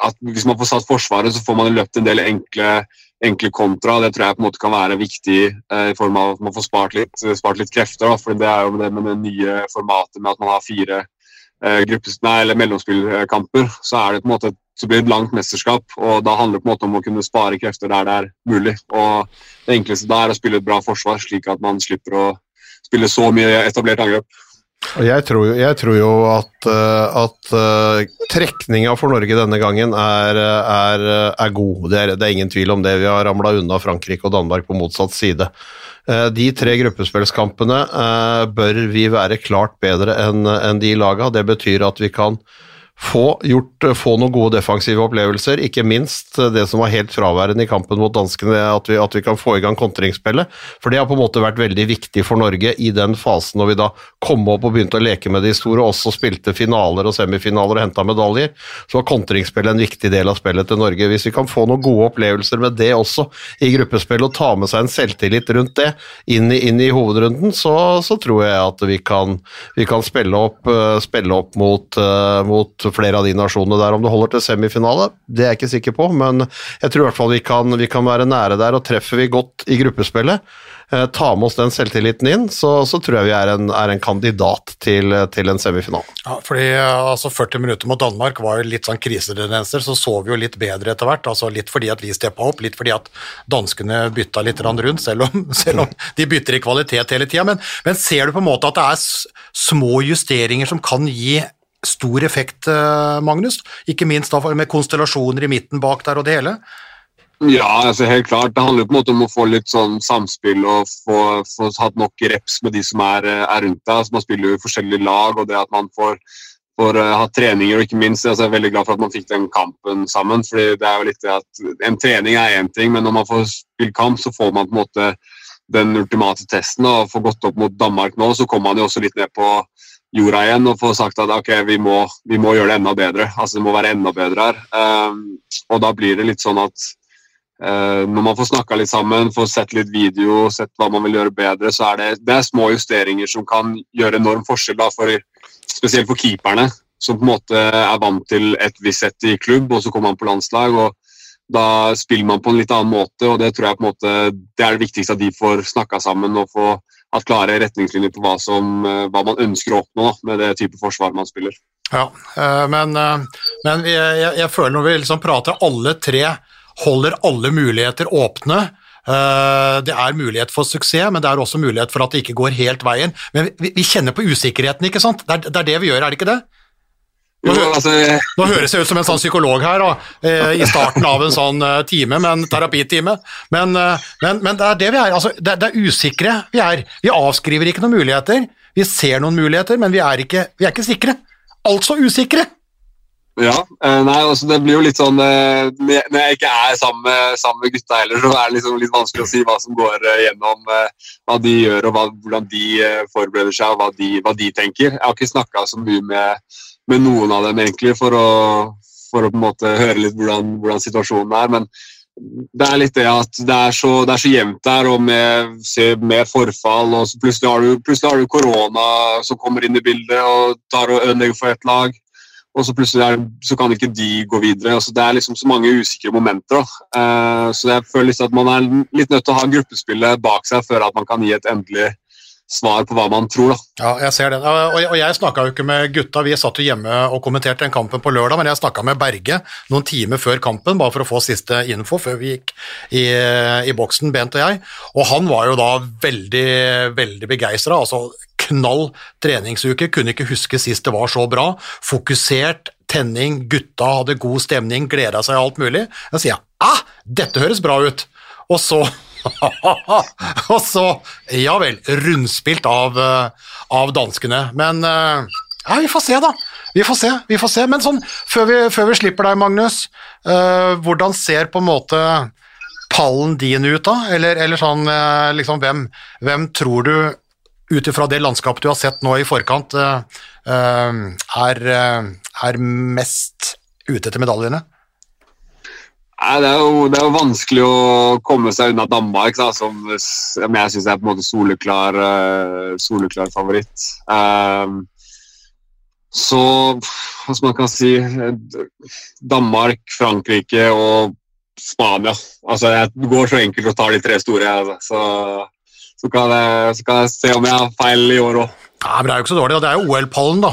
at Hvis man får satt Forsvaret, så får man løpt en del enkle, enkle kontra. Det tror jeg på en måte kan være viktig eh, i form av at man får spart litt, spart litt krefter. Da, for Det er jo det med det nye formatet med at man har fire eh, gruppes, nei, eller mellomspillkamper. Så er det på en måte så blir det et langt mesterskap, og da handler det på en måte om å kunne spare krefter der det er mulig. Og Det enkleste da er å spille et bra forsvar, slik at man slipper å spille så mye etablert angrep. Jeg tror, jo, jeg tror jo at, eh, at uh, trekninga for Norge denne gangen er, er, er god. Det er, det er, ingen tvil om det. Vi har ramla unna Frankrike og Danmark på motsatt side. Uh, de tre gruppespillskampene bør vi være klart bedre enn en de laga. Det betyr at vi kan få, gjort, få noen gode defensive opplevelser, ikke minst det som var helt fraværende i kampen mot danskene, at vi, at vi, kan få i gang kontringsspillet. For det har på en måte vært veldig viktig for Norge i den fasen når vi da kom opp og begynte å leke med de store, også spilte finaler og semifinaler og henta medaljer. Så var kontringsspillet en viktig del av spillet til Norge. Hvis vi kan få noen gode opplevelser med det også i gruppespill, og ta med seg en selvtillit rundt det inn i, inn i hovedrunden, så, så, tror jeg at vi kan, vi kan spille, opp, spille opp mot, mot flere av de nasjonene der. Om det holder til semifinale, det er jeg ikke sikker på, men jeg tror i hvert fall vi kan, vi kan være nære der. Og treffer vi godt i gruppespillet, eh, ta med oss den selvtilliten inn, så, så tror jeg vi er en, er en kandidat til, til, en semifinale. Ja, fordi altså 40 minutter mot Danmark var jo litt sånn krisetendenser, så så vi jo litt bedre etter hvert. altså Litt fordi at vi steppa opp, litt fordi at danskene bytta litt rundt, selv om, selv om de bytter i kvalitet hele tida. Men, men ser du på en måte at det er små justeringer som kan gi stor effekt, eh, Magnus? Ikke minst da med konstellasjoner i midten bak der og det hele? Ja, altså helt klart. Det handler på en måte om å få litt sånn samspill og få, få hatt nok reps med de som er, eh, er rundt deg. Altså, man spiller jo i forskjellige lag, og det at man får, får uh, ha treninger og ikke minst altså, Jeg er veldig glad for at man fikk den kampen sammen. fordi det er jo litt det at En trening er én ting, men når man får spille kamp, så får man på en måte den ultimate testen. og Får gått opp mot Danmark nå, så kommer man jo også litt ned på jorda igjen og få sagt at ok, vi må, vi må gjøre det enda bedre. Altså Det må være enda bedre her. Um, og da blir det litt sånn at uh, når man får snakka litt sammen, får sett litt video, sett hva man vil gjøre bedre, så er det, det er små justeringer som kan gjøre enorm forskjell, da, for, spesielt for keeperne. Som på en måte er vant til et visst sett i klubb, og så kommer man på landslag. og da spiller man på en litt annen måte, og det tror jeg på en måte, det er det viktigste at de får snakka sammen og få hatt klare retningslinjer på hva, som, eh, hva man ønsker å oppnå med det type forsvar man spiller. Ja, eh, men, eh, men jeg, jeg, føler når vi liksom prater alle tre holder alle muligheter åpne. Det er mulighet for suksess, men det er også mulighet for at det ikke går helt veien. Men vi, vi kjenner på usikkerheten, ikke sant? Det er, det er det vi gjør, er det ikke det? Nå, altså, nå, høres jeg ut som en sånn psykolog her da, eh, i starten av en sånn eh, time, men, terapitime, men, eh, men, men, det er det vi er. Altså, det, det, er usikre vi er. Vi avskriver ikke noen muligheter. Vi ser noen muligheter, men vi er ikke, vi er ikke sikre. Altså usikre. Ja, nei, altså det blir jo litt sånn Når jeg ikke er sammen med, sammen med gutta heller, så er det liksom litt vanskelig å si hva som går gjennom hva de gjør, og hva, hvordan de forbereder seg, og hva de, hva de tenker. Jeg har ikke snakka så mye med med noen av dem, egentlig, for å, for å på en måte høre litt hvordan, hvordan, situasjonen er. Men det er litt det at det er så, det er så jevnt der, og med, med forfall. og plutselig har, du, plutselig har du korona som kommer inn i bildet og tar og ødelegger for ett lag. Og så plutselig er, så kan ikke de gå videre. Altså, det er liksom så mange usikre momenter. Uh, så jeg føler liksom at man er litt nødt til å ha gruppespillet bak seg før at man kan gi et endelig svar på hva man tror. Da. Ja, jeg ser det. Og jeg snakka jo ikke med gutta, vi satt jo hjemme og kommenterte den kampen på lørdag, men jeg snakka med Berge noen timer før kampen, bare for å få siste info før vi gikk i, i boksen, Bent og jeg. Og han var jo da veldig, veldig begeistra. Altså knall treningsuke, kunne ikke huske sist det var så bra. Fokusert, tenning, gutta hadde god stemning, gleda seg alt mulig. Da sier jeg ah, dette høres bra ut! Og så og så, ja vel, rundspilt av, eh, av danskene. Men eh, ja, vi får se, da. Vi får se, vi får se. Men sånn, før vi, før vi slipper deg, Magnus, uh, hvordan ser på en måte pallen din ut, da? Eller, eller sånn, uh, liksom, hvem, hvem, tror du, ut ifra det landskapet du har sett nå i forkant, uh, er, er mest ute etter medaljene? Det, er jo, det er jo vanskelig å komme seg unna Danmark, da, som, som jeg syns er på en måte soleklar, uh, soleklar favoritt. Um, så hva skal man kan si Danmark, Frankrike og Spania. Altså, Det går så enkelt å ta de tre store. Altså. Så, så, kan jeg, så, kan jeg, se om jeg har feil i år òg. Men det er jo ikke så dårlig. og Det er jo OL-pallen, da.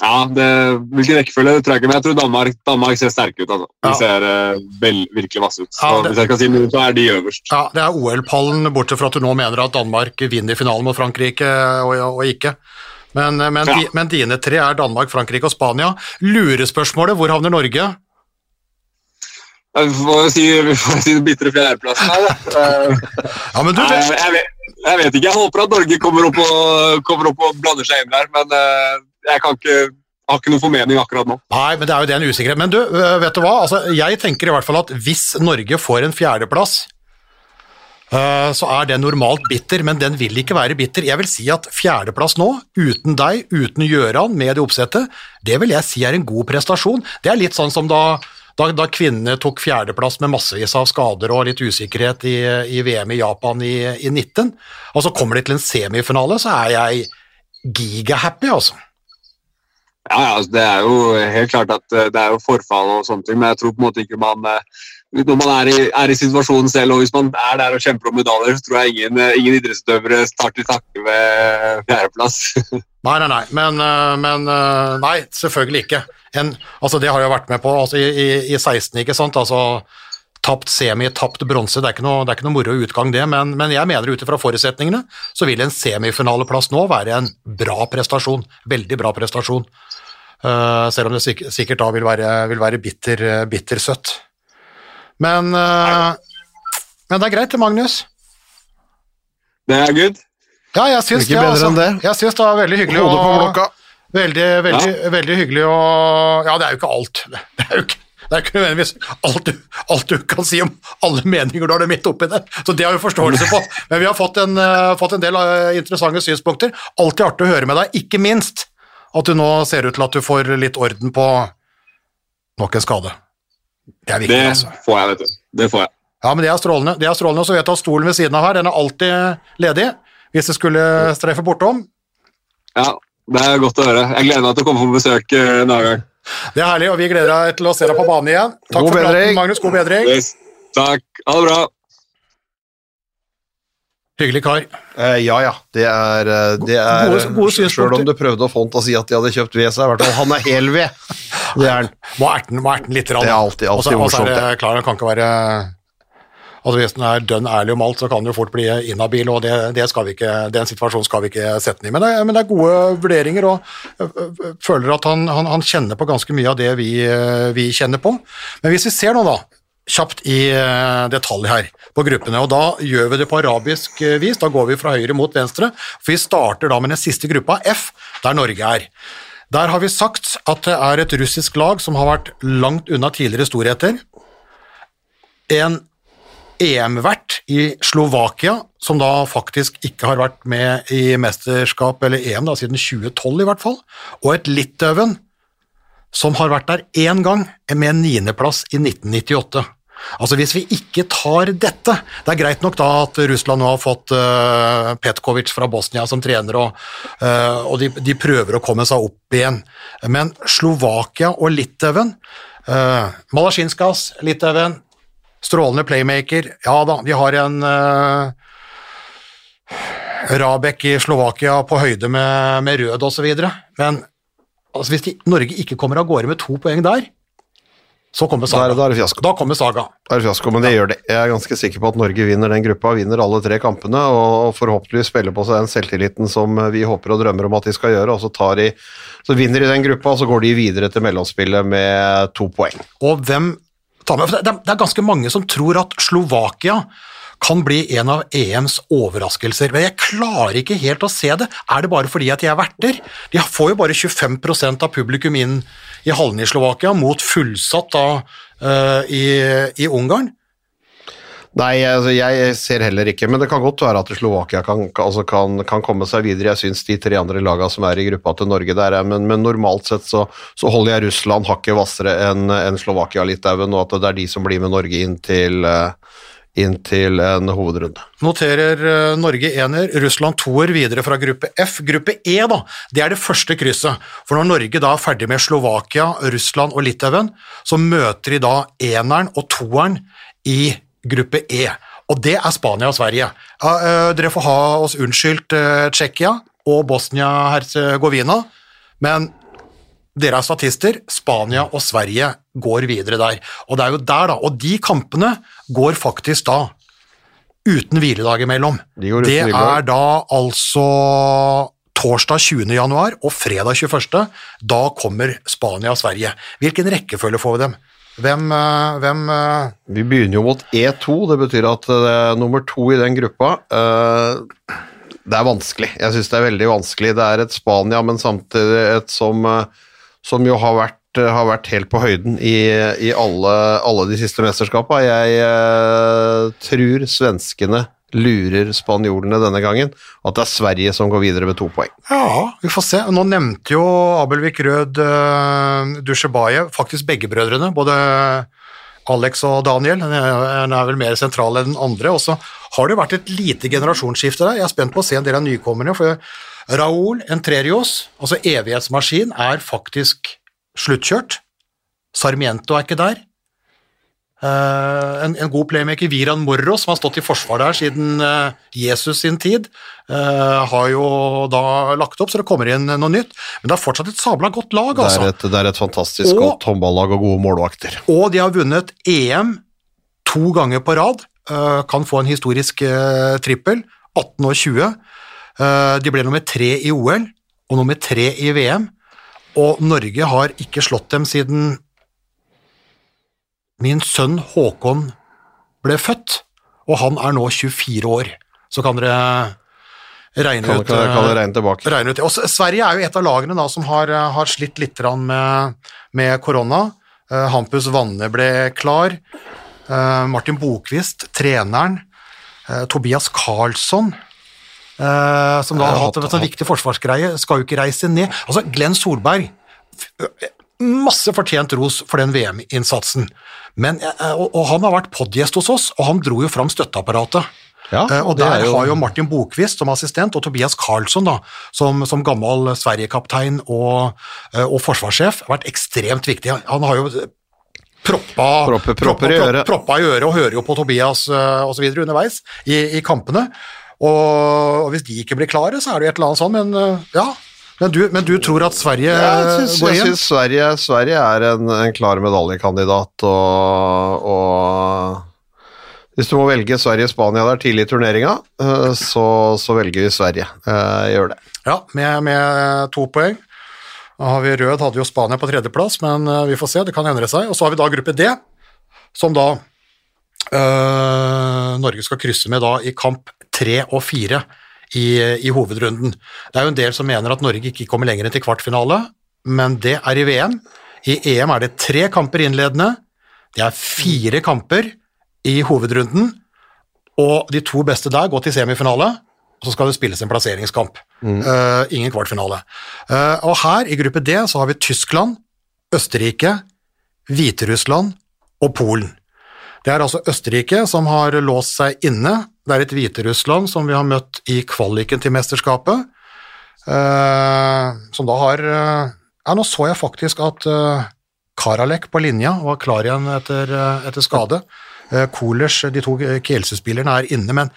Ja, det, Hvilken rekkefølge tror jeg ikke, men jeg tror Danmark, Danmark ser sterke ut. altså. De ja. ser uh, vel, virkelig vasse ut. Så ja, det, Hvis jeg kan si noe, så er de øverst. Ja, Det er OL-pallen, bortsett fra at du nå mener at Danmark vinner finalen mot Frankrike og, og ikke. Men, eh, men, ja. men, dine tre er Danmark, Frankrike og Spania. Lurespørsmålet, hvor havner Norge? Vi får si, vi får si den bitre fjerdeplassen her, da. ja, men du, jeg, jeg, vet, jeg, vet, ikke. Jeg håper at Norge kommer opp og, kommer opp og blander seg inn der, men jeg kan ikke har ikke noen formening akkurat nå. Nei, men det er jo det en usikkerhet. Men du, vet du hva? Altså, jeg tenker i hvert fall at hvis Norge får en fjerdeplass, så er den normalt bitter, men den vil ikke være bitter. Jeg vil si at fjerdeplass nå, uten deg, uten Gjøran, med det oppsettet, det vil jeg si er en god prestasjon. Det er litt sånn som da, da, da kvinnene tok fjerdeplass med massevis av skader og litt usikkerhet i, i VM i Japan i, i 19, og så kommer de til en semifinale, så er jeg gigahappy, altså. Ja, ja, altså, det er jo helt klart at eh, det er jo forfall og sånne ting, men jeg tror på en måte ikke man eh, Når man er i, er i situasjonen selv, og hvis man er der og kjemper om medaljer, så tror jeg ingen, eh, ingen idrettsutøvere starter takke ved fjerdeplass. Nei, nei, nei, men, men Nei, selvfølgelig ikke. En, altså, det har jeg vært med på altså, i, i 16, ikke sant. Altså, tapt semi, tapt bronse. Det, er ikke noe- det er ikke noe moro utgang, det, men, men jeg mener ut ifra forutsetningene så vil en semifinaleplass nå være en bra prestasjon. Veldig bra prestasjon. Øh, selv om det sikkert da vil være, vil være bitter, øh, bittersøtt. Men, øh, men det er greit, det, Magnus. Det er good. Ja, jeg syns det. Jeg syns det var veldig hyggelig Hodet på å- blokka. Veldig, veldig, veldig hyggelig å Ja, det er jo ikke alt. Det er jo ikke, det er ikke nødvendigvis alt du, alt du kan si om alle meninger du har det midt oppi det. Så det har vi forståelse på. Men vi har fått en, uh, fått en del uh, interessante synspunkter. Alltid artig å høre med deg, ikke minst at du nå ser ut til at du får litt orden på nok en skade. Det er viktig, Det altså. får jeg, vet du. Det får jeg. Ja, men det er strålende. Det er strålende, og så vet du at stolen ved siden av her, den er alltid ledig. Hvis det skulle streffe bortom. Ja, det er godt å høre. Jeg gleder meg til å komme på besøk eh, en annen gang. Det er herlig, og vi gleder deg til å se deg på banen igjen. Takk God for praten. Magnus. God bedring. Yes. Takk. Ha det bra. Hyggelig kar. Eh, ja, ja. Det er, eh, det er Gode- gode Selv om du prøvde å få han til å si at de hadde kjøpt ved, så er i hvert fall han er hel ved. Det er han. Må erte den, må erte den litt. rann. Det er alltid- alltid så- og så er det klar, han kan ikke være Altså Hvis den er dønn ærlig om alt, så kan den jo fort bli inhabil, og det, det skal vi ikke, den situasjonen skal vi ikke sette den i. Men det, men det er gode vurderinger, og føler at han, han, han kjenner på ganske mye av det vi, vi kjenner på. Men hvis vi ser nå, da, kjapt i ø, detalj her på gruppene, og da gjør vi det på arabisk vis. Da går vi fra høyre mot venstre, for vi starter da med den siste gruppa, F, der Norge er. Der har vi sagt at det er et russisk lag som har vært langt unna tidligere storheter. En EM-vert i Slovakia, som da faktisk ikke har vært med i mesterskap eller EM da, siden 2012 i hvert fall, og et Litauen som har vært der én gang, med en niendeplass i 1998. Altså Hvis vi ikke tar dette Det er greit nok da at Russland nå har fått uh, Petkovic fra Bosnia som trener, og, uh, og de, de prøver å komme seg opp igjen. Men Slovakia og Litauen uh, Malasjinskas, Litauen, strålende playmaker. Ja da, de har en uh, Rabek i Slovakia på høyde med, med Rød osv. Men altså, hvis de, Norge ikke kommer av gårde med to poeng der, så kommer er, Saga. da er det fiasko. Da kommer Saga. Da er det fiasko, men det gjør det. Jeg er ganske sikker på at Norge vinner den gruppa, vinner alle tre kampene, og forhåpentligvis spiller på seg den selvtilliten som vi håper og drømmer om at de skal gjøre, og så, tar de, så vinner de den gruppa, og så går de videre til mellomspillet med to poeng. Og hvem tar med, for det, det er ganske mange som tror at Slovakia kan bli en av EMs overraskelser, men jeg klarer ikke helt å se det. Er det bare fordi at de er verter? De får jo bare 25% av publikum inn i hallene i Slovakia, mot fullsatt da uh, i, i Ungarn. Nei, altså, jeg ser heller ikke, men det kan godt være at Slovakia kan, altså kan, kan komme seg videre. Jeg syns de tre andre lagene som er i gruppa til Norge der er, men, men normalt sett så, så holder jeg Russland hakket hvassere enn en Slovakia og Litauen, og at det er de som blir med Norge inn til, eh, inn til en hovedrunde. Noterer eh, Norge ener, Russland toer videre fra gruppe F. Gruppe E, da, det er det første krysset. For når Norge da er ferdig med Slovakia, Russland og Litauen, så møter de da eneren og toeren i gruppe E. Og det er Spania og Sverige. Eh, dere får ha oss unnskyldt eh, Tsjekkia og Bosnia-Hercegovina, men dere er statister, Spania og Sverige går videre der. Og det er jo der, da. Og de kampene går faktisk da uten hviledag imellom. De det hviledag. er da altså torsdag 20. januar og fredag 21. Da kommer Spania og Sverige. Hvilken rekkefølge får vi dem? Hvem, eh, hvem eh, Vi begynner jo mot E2, det betyr at det er nummer to i den gruppa eh, Det er vanskelig. Jeg syns det er veldig vanskelig. Det er et Spania, men samtidig et som, eh, som jo har vært, eh, har vært helt på høyden i, i alle, alle de siste mesterskapene. Jeg eh, tror svenskene lurer spanjolene denne gangen, at det er Sverige som går videre med to poeng. Ja, vi får se. Nå nevnte jo Abelvik Rød uh, Dusjebajev, faktisk begge brødrene, både Alex og Daniel. Den er- vel mer sentral enn den andre. Og så har det vært et lite generasjonsskifte der. Jeg er spent på å se en del av nykommerne. for Raúl Entrerios, altså evighetsmaskin, er faktisk sluttkjørt. Sarmiento er ikke der. Uh, en, en, god playmaker, Viran Morro, som har stått i forsvar der siden uh, Jesus sin tid, uh, har jo da lagt opp så det kommer inn noe nytt. Men det er fortsatt et sabla godt lag, altså. Det er et, det er et fantastisk og, godt håndballag og gode målvakter. Og de har vunnet EM to ganger på rad. Kan få en historisk trippel. 18 og 20. de ble nummer tre i OL og nummer tre i VM. Og Norge har ikke slått dem siden Min sønn Håkon ble født, og han er nå 24 år. Så kan dere regne kan, ut kan, kan dere regne tilbake. Regne ut. Og Sverige er jo et av lagene da, som har, har slitt litt med, med korona. Uh, Hampus Vanne ble klar. Uh, Martin Bokvist, treneren. Uh, Tobias Karlsson, som da har hatt en sånn viktig forsvarsgreie, skal jo ikke reise ned. Altså, Glenn Solberg Masse fortjent ros for den VM-innsatsen. Og, og, han har vært podgjest hos oss, og han dro jo fram støtteapparatet. Ja, eh, og Der jo... har jo Martin Bokvist som assistent og Tobias Karlsson da, som, som gammel Sverigekaptein og, eh, og forsvarssjef vært ekstremt viktig. Han har jo proppa, Proppe, proppa, øret. proppa i øret og hører jo på Tobias uh, osv. underveis i, i, kampene. Og, hvis de ikke blir klare, så er det jo et eller annet sånn, men uh, ja, men du, men du, tror at Sverige ja, synes, går inn? Jeg syns Sverige, Sverige, er en, en klar medaljekandidat, og, og hvis du må velge Sverige-Spania der tidlig i turneringa, eh, så, så, velger vi Sverige. Jeg eh, gjør det. Ja, med, med to poeng. Da har vi Rød hadde jo Spania på tredjeplass, men eh, vi får se, det kan endre seg. Og så har vi da gruppe D, som da øh, Norge skal krysse med da i kamp tre og fire i, i, hovedrunden. Det er jo en del som mener at Norge ikke kommer lenger enn til kvartfinale, men det er i VM. I EM er det tre kamper innledende, det er fire kamper i hovedrunden, og de to beste der går til semifinale, og så skal det spilles en plasseringskamp. Mm. Uh, ingen kvartfinale. Uh, og her, i gruppe D, så har vi Tyskland, Østerrike, Hviterussland og Polen. Det er altså Østerrike som har låst seg inne. Det er et Hviterussland som vi har møtt i kvaliken til mesterskapet, eh, som da har eh, Ja, nå så jeg faktisk at eh, Karalek på linja var klar igjen etter, etter skade. Eh, Kolers, de to Kielse-spillerne, er inne, men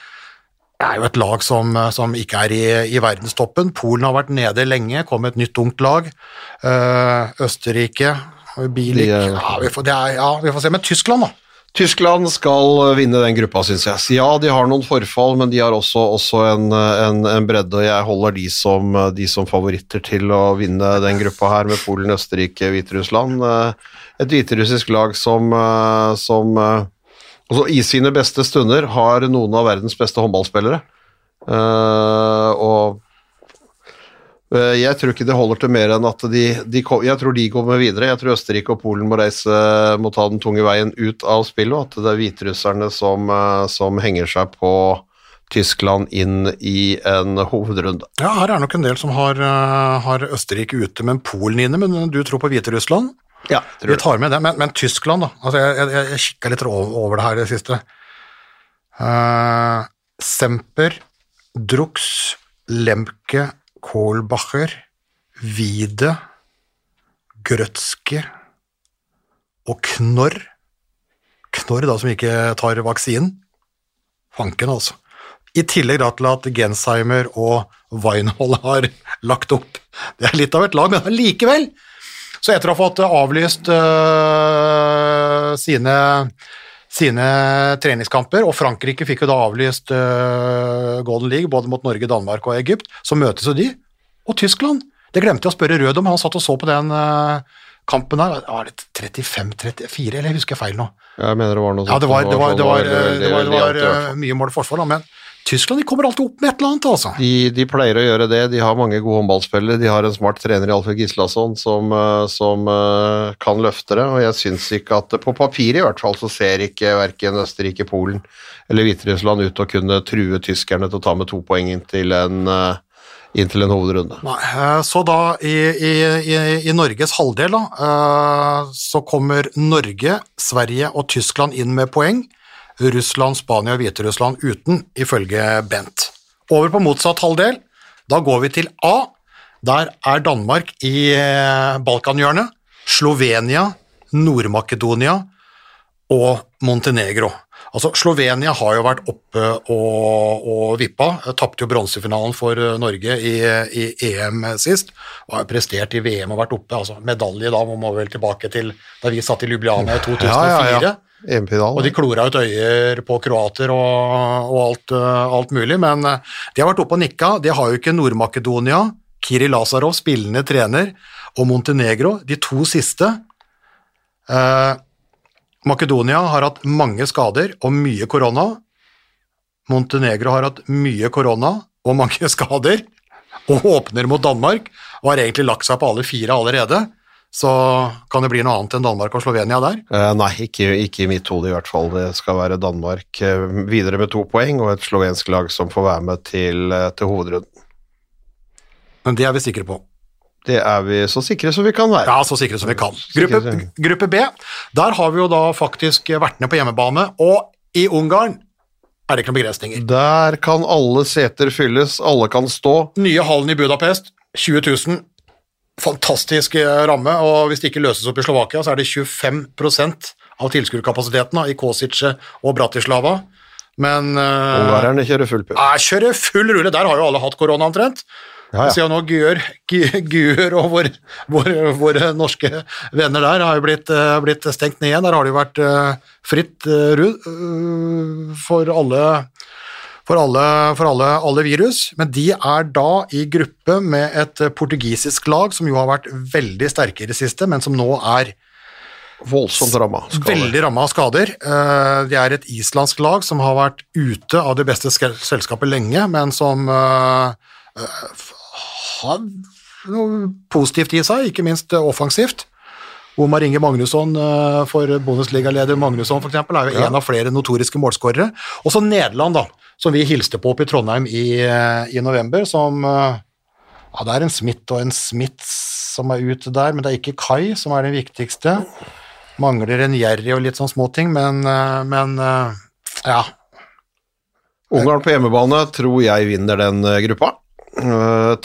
det er jo et lag som, som ikke er i, i, verdenstoppen. Polen har vært nede lenge, kom et nytt ungt lag. Eh, Østerrike, Bilik ja, vi får, er, ja, vi får se. Men Tyskland, da Tyskland skal vinne den gruppa, syns jeg. Ja, de har noen forfall, men de har også, også en, en, en, bredde, og jeg holder de som, de som, favoritter til å vinne den gruppa her, med Polen, Østerrike, Hviterussland. Et hviterussisk lag som, som altså, i sine beste stunder har noen av verdens beste håndballspillere. og Eh, jeg tror ikke det holder til mer enn at de, de, Jeg tror de kommer videre. Jeg tror Østerrike og Polen må reise må ta den tunge veien ut av spillet, og at det er hviterusserne som, eh, som henger seg på Tyskland inn i en hovedrunde. Ja, her er nok en del som har, eh, har Østerrike ute, men Polen inne. Men du tror på Hviterussland? Ja, tror Vi tar med det. Men, men Tyskland, da. Altså, jeg jeg, jeg kikka litt over det her i det siste. Uh, Semper, Drux, Lemke Kohlbacher, Wiede, Grøtske og Knorr. Knorr, da, som ikke tar vaksinen. Fanken, altså. I tillegg da til at Gensheimer og Weinhold har lagt opp. Det er litt av et lag, men likevel! Så etter å ha fått avlyst øh, sine sine treningskamper, og Frankrike fikk jo da avlyst uh, Golden League både mot Norge, Danmark og Egypt. Så møtes jo de. Og Tyskland. Det glemte jeg å spørre Rød om, han satt og så på den uh, kampen her. Var det 35-34, eller husker jeg feil nå? Jeg mener det var noe sånt. Ja, det var, det var, det var, det var, det var, mye mål forsvar, da, men Tyskland de kommer alltid opp med et eller annet, altså. De, de, pleier å gjøre det. De har mange gode håndballspillere. De har en smart trener i Alfred Gislason som, eh, som uh, kan løfte det, og jeg syns ikke at På papiret i hvert fall så ser ikke verken Østerrike, Polen eller Hviterussland ut til å kunne true tyskerne til å ta med to poeng inn til en uh, inn til en hovedrunde. Nei, så da i, i, i, i Norges halvdel, da, så kommer Norge, Sverige og Tyskland inn med poeng. Russland, Spania og Hviterussland uten, ifølge Bent. Over på motsatt halvdel. Da går vi til A. Der er Danmark i eh, Balkanhjørnet, Slovenia, Nord-Makedonia og Montenegro. Altså, Slovenia har jo vært oppe og, og vippa. Tapte jo bronsefinalen for eh, Norge i, i EM sist. Og har prestert i VM og vært oppe. altså Medalje da må man vel tilbake til da vi satt i Ljubljana i 2004. Ja, ja, ja. Og de klora ut øyer på kroater og, og alt, eh, alt, mulig, men eh, de har vært oppe og nikka. De har jo ikke Nord-Makedonia, Kiri Lazarov, spillende trener, og Montenegro, de to siste. Eh, Makedonia har hatt mange skader og mye korona. Montenegro har hatt mye korona og mange skader, og åpner mot Danmark, og har egentlig lagt seg på alle fire allerede. Så kan det bli noe annet enn Danmark og Slovenia der? Eh, nei, ikke, ikke, i mitt hode i hvert fall. Det skal være Danmark eh, videre med to poeng, og et slovensk lag som får være med til, eh, til hovedrunden. Men det er vi sikre på. Det er vi så sikre som vi kan være. Ja, så sikre som vi kan. Gruppe, gruppe B, der har vi jo da faktisk vært ned på hjemmebane, og i Ungarn er det ikke noen begrensninger. Der kan alle seter fylles, alle kan stå. Nye hallen i Budapest, 20 000 fantastisk eh, ramme, og hvis det ikke løses opp i Slovakia, så er det 25% av tilskuerkapasiteten i Kosice og Bratislava. Men uh, Ungarerne kjører full pupp. Ja, kjører full rulle. Der har jo alle hatt korona omtrent. Ja, ja. Så nå Gjør og våre, våre, våre, norske venner der har jo blitt, blitt, stengt ned igjen. Der har det jo vært fritt uh, for alle for, alle, for alle, alle, virus, men de er da i gruppe med et portugisisk lag som jo har vært veldig sterke i det siste, men som nå er Voldsomt ramma. Veldig ramma av skader. Eh, det er et islandsk lag som har vært ute av det beste selskapet lenge, men som eh, eh, har noe positivt i seg, ikke minst offensivt. Omar Inge Magnusson for Bundesliga-leder Magnusson for eksempel, er jo ja. en av flere notoriske målskårere. Også Nederland, da, som vi hilste på oppe i Trondheim i, i november, som Ja, det er en Smith og en Smith som er ute der, men det er ikke Kai som er den viktigste. Mangler en Jerry og litt sånn småting, men, men ja. Ungarn på hjemmebane tror jeg vinner den eh, gruppa.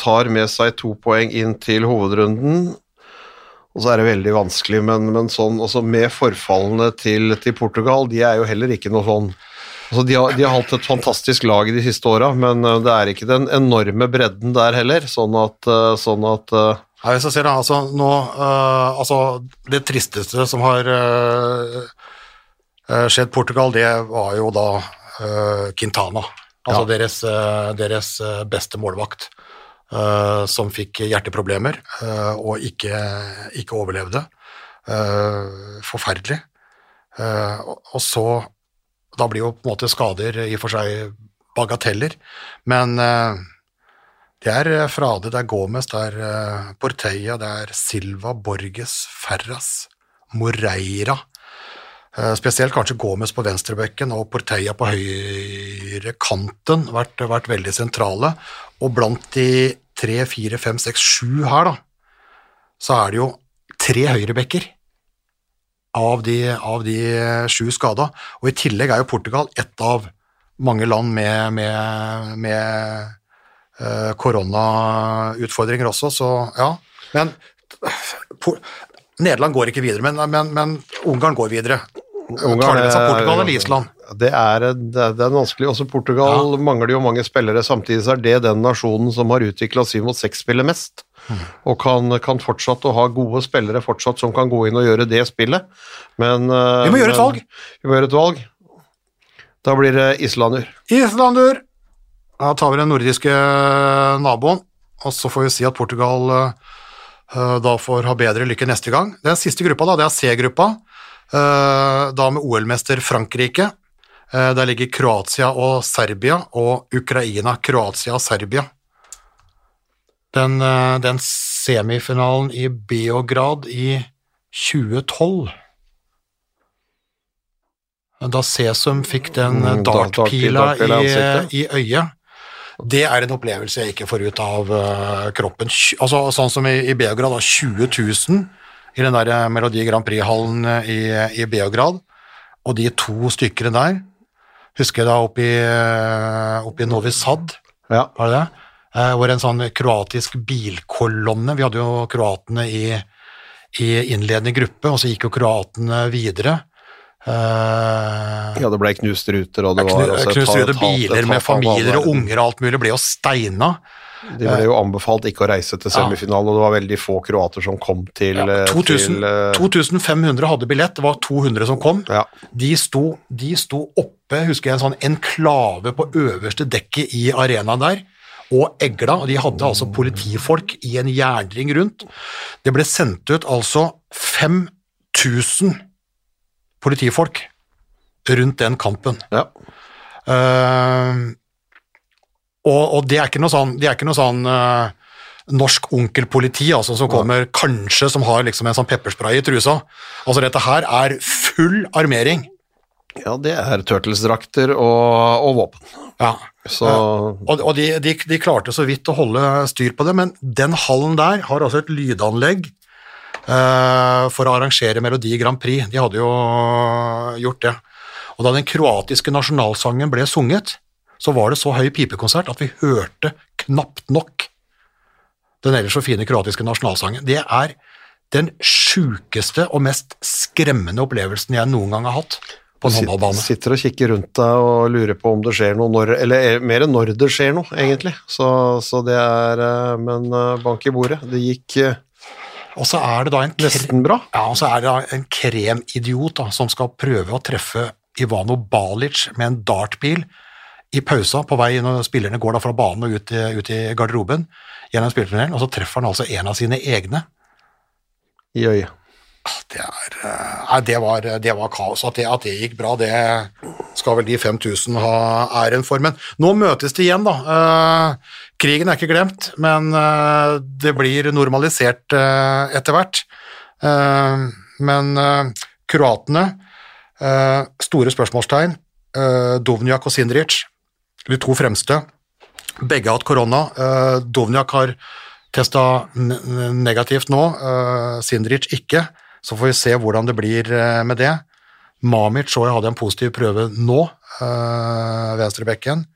Tar med seg to poeng inn til hovedrunden. Og så er det veldig vanskelig, men, men sånn, også med forfallene til, til, Portugal, de er jo heller ikke noe sånn Altså, de, har, de har hatt et fantastisk lag de siste åra, men uh, det er ikke den enorme bredden der heller. Sånn at, uh, sånn at uh, ja, hvis jeg ser det, altså, nå, altså, det tristeste som har skjedd Portugal, det var jo da Quintana. Altså ja. deres, deres, beste målvakt, som fikk hjerteproblemer og ikke, ikke overlevde. forferdelig. og så da blir jo på en måte skader i og for seg bagateller, men det er eh, Frade, det er Gomez, det er Porteia, det er Silva, Borges, Ferras, Moreira. Spesielt kanskje Gomez på venstrebekken og Porteia på høyre kanten vært, vært veldig sentrale. Og blant de tre, fire, fem, seks, sju her, da, så er det jo tre høyrebekker av de, av de sju skada. Og i tillegg er jo Portugal ett av mange land med, med, med uh, koronautfordringer også, så ja. Men Nederland går ikke videre, men, men, men Ungarn går videre. Ungarn, det seg Portugal eller Island? Det er, det er vanskelig. Også Portugal ja. mangler jo mange spillere. Samtidig så er det den nasjonen som har utvikla syv mot seks-spillet mest. Mm. Og kan, kan fortsatt ha gode spillere fortsatt som kan gå inn og gjøre det spillet. Men eh, Vi må gjøre et valg. Vi må gjøre et valg. Da blir det Islander. Islander! Da tar vi den nordiske naboen, og så får vi si at Portugal uh, da får ha bedre lykke neste gang. Den siste gruppa, da, det er C-gruppa. Uh, da med OL-mester Frankrike. Uh, der ligger Kroatia og Serbia, og Ukraina, Kroatia og Serbia. Den, eh, den semifinalen i Beograd i 2012 da Sesum fikk den mm, dartpila i, i, øyet. Det er en opplevelse jeg ikke får ut av kroppen. Altså, sånn som i, i Beograd, da, 20 000 i den der Melodi Grand Prix-hallen i, i, Beograd, og de to stykkene der Husker jeg da i, oppe i Novi Sad, ja. var det det? eh, hvor en sånn kroatisk bilkolonne Vi hadde jo kroatene i, i innledende gruppe, og så gikk jo kroatene videre. Uh, Ja, det ble knust ruter, og det var altså et Knust ruter, biler med familier og unger og alt mulig ble jo steina. De ble jo anbefalt ikke å reise til semifinalen, og det var veldig få kroater som kom til, ja, 2000, til eh, 2500 hadde billett, det var 200 som kom. Ja. De sto, de sto oppe, husker jeg, en sånn enklave på øverste dekket i arenaen der, og egla, og de hadde altså politifolk i en jernring rundt. Det ble sendt ut altså 5000 politifolk rundt den kampen. ja. Eh, og, og det er ikke noe sånn, det er ikke noe sånn uh, norsk onkelpoliti altså, som kommer kanskje som har liksom en sånn pepperspray i trusa. Altså dette her er full armering. ja, det er turtlesdrakter og, og våpen. Ja. Så Og, og de, de, de klarte så vidt å holde styr på det, men den hallen der har altså et lydanlegg eh, for å arrangere Melodi Grand Prix. De hadde jo gjort det. Og da den kroatiske nasjonalsangen ble sunget, så var det så høy pipekonsert at vi hørte knapt nok den ellers så fine kroatiske nasjonalsangen. Det er den sjukeste og mest skremmende opplevelsen jeg noen gang har hatt på en håndballbane. Sitter og kikker rundt deg og lurer på om det skjer noe når Eller eh, mer enn når det skjer noe, egentlig. Så, så det er eh, Men eh, bank i bordet. Det gikk Og så er det da en nesten bra. Ja, og så er det da en kremidiot da, som skal prøve å treffe Ivano Balic med en dartpil i pausa på vei når spillerne går da fra banen og ut ut i garderoben gjennom spillertunnelen, og så treffer han altså en av sine egne. I øyet. Det, er, eh, nei, det, var, det var kaos. At det, at det gikk bra, det skal vel de 5000 ha æren for. Men nå møtes de igjen, da. Eh, krigen er ikke glemt, men eh, det blir normalisert etter hvert. Men kroatene, store spørsmålstegn. Dovnjak og Sindric, de to fremste. Begge har hatt korona. Uh, Dovnjak har testa negativt nå, uh, Sindric ikke. Så får vi se hvordan det blir uh, med det. Mamic så jeg hadde en positiv prøve nå, venstrebekken.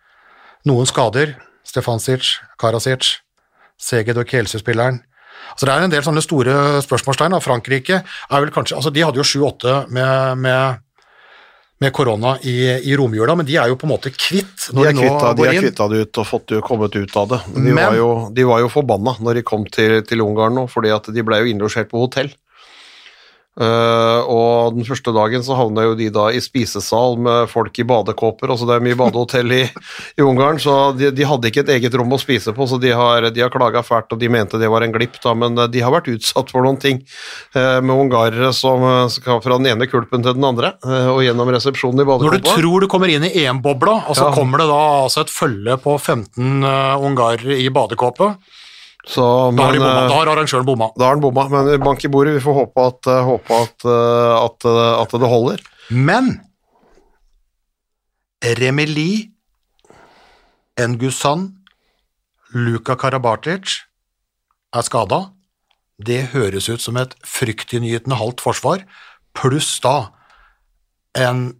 Noen skader. Stefansic, Karasic, Seged og Kielse-spilleren. Altså det er en del sånne store spørsmålstegn. Frankrike er vel kanskje altså De hadde jo 7-8 med, med, med korona i, i romjula, men de er jo på en måte kvitt De når kvittet de, nå kvitta, de er kvitta det ut og fått jo kommet ut av det. Men de, Men- var, jo, de var jo forbanna når de kom til, til Ungarn nå, fordi at de ble jo innlosjert på hotell. Eh, og den første dagen så havna jo de da i spisesal med folk i badekåper, altså det er mye badehotell i, i Ungarn, så de, de hadde ikke et eget rom å spise på, så de har, de har klaga fælt, og de mente det var en glipp, da, men eh, de har vært utsatt for noen ting uh, med ungarere som skal fra den ene kulpen til den andre, uh, og gjennom resepsjonen i Når du tror du kommer inn i EM-bobla, og så Ja. kommer det da altså et følge på 15 uh, ungarere i badekåpe, Så, da, har de men, bomma, eh, da har arrangøren bomma. Da har han bomma, men bank i bordet. Vi får håpe at, eh, håpe at, eh, at, at det holder. Men Remeli, Ngusan, Luka Karabatic er skada. Det høres ut som et fryktinngytende halvt forsvar, pluss da en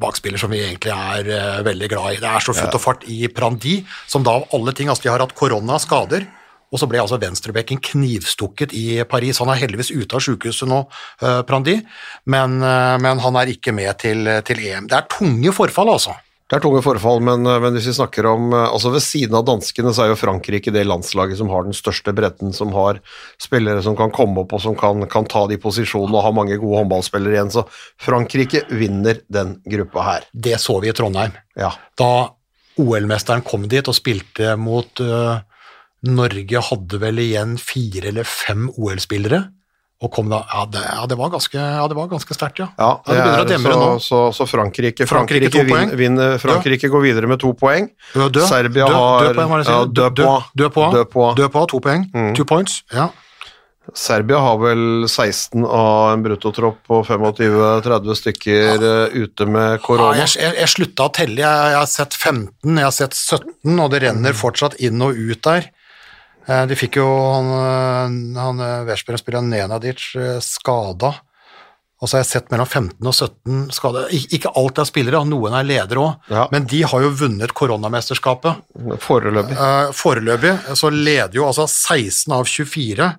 bakspiller som vi egentlig er uh, veldig glad i. Det er så futt og fart i Prandi, som da av alle ting Altså, de har hatt korona, skader, og så ble altså venstrebekken knivstukket i Paris. Han er heldigvis ute av sykehuset nå, eh, Prandi, men, eh, men han er ikke med til, til EM. Det er tunge forfall, altså. Det er tunge forfall, men, eh, men hvis vi snakker om eh, altså Ved siden av danskene så er jo Frankrike det landslaget som har den største bredden, som har spillere som kan komme opp og som kan, kan ta de posisjonene og ha mange gode håndballspillere igjen. Så Frankrike vinner den gruppa her. Det så vi i Trondheim. Ja. Da OL-mesteren kom dit og spilte mot uh, Norge hadde vel igjen fire eller fem OL-spillere, og kom da Ja, det, ja, det var ganske, ja, ganske sterkt, ja. Ja, det begynner å er- så. Så, så Frankrike, Frankrike, Frankrike, vin, vin- Frankrike går videre med to poeng. Død, dø, Serbia dø, har det ja. Død på. Død på, to poeng. Mm. Two points. Ja. Serbia har vel 16 av en bruttotropp på 25-30 stykker ja. ute med Ja, korona. jeg, jeg, jeg slutta å telle. Jeg, jeg har sett 15, jeg har sett 17, og det renner fortsatt inn og ut der. Eh, De fikk jo han, eh, han eh, Veszper-spilleren Nenadic eh, skada, Og så har jeg sett mellom 15 og 17 skader. Ikke alt er spillere, noen er ledere òg, Ja. men de har jo vunnet koronamesterskapet. Foreløpig. Eh, foreløpig så leder jo altså 16 av 24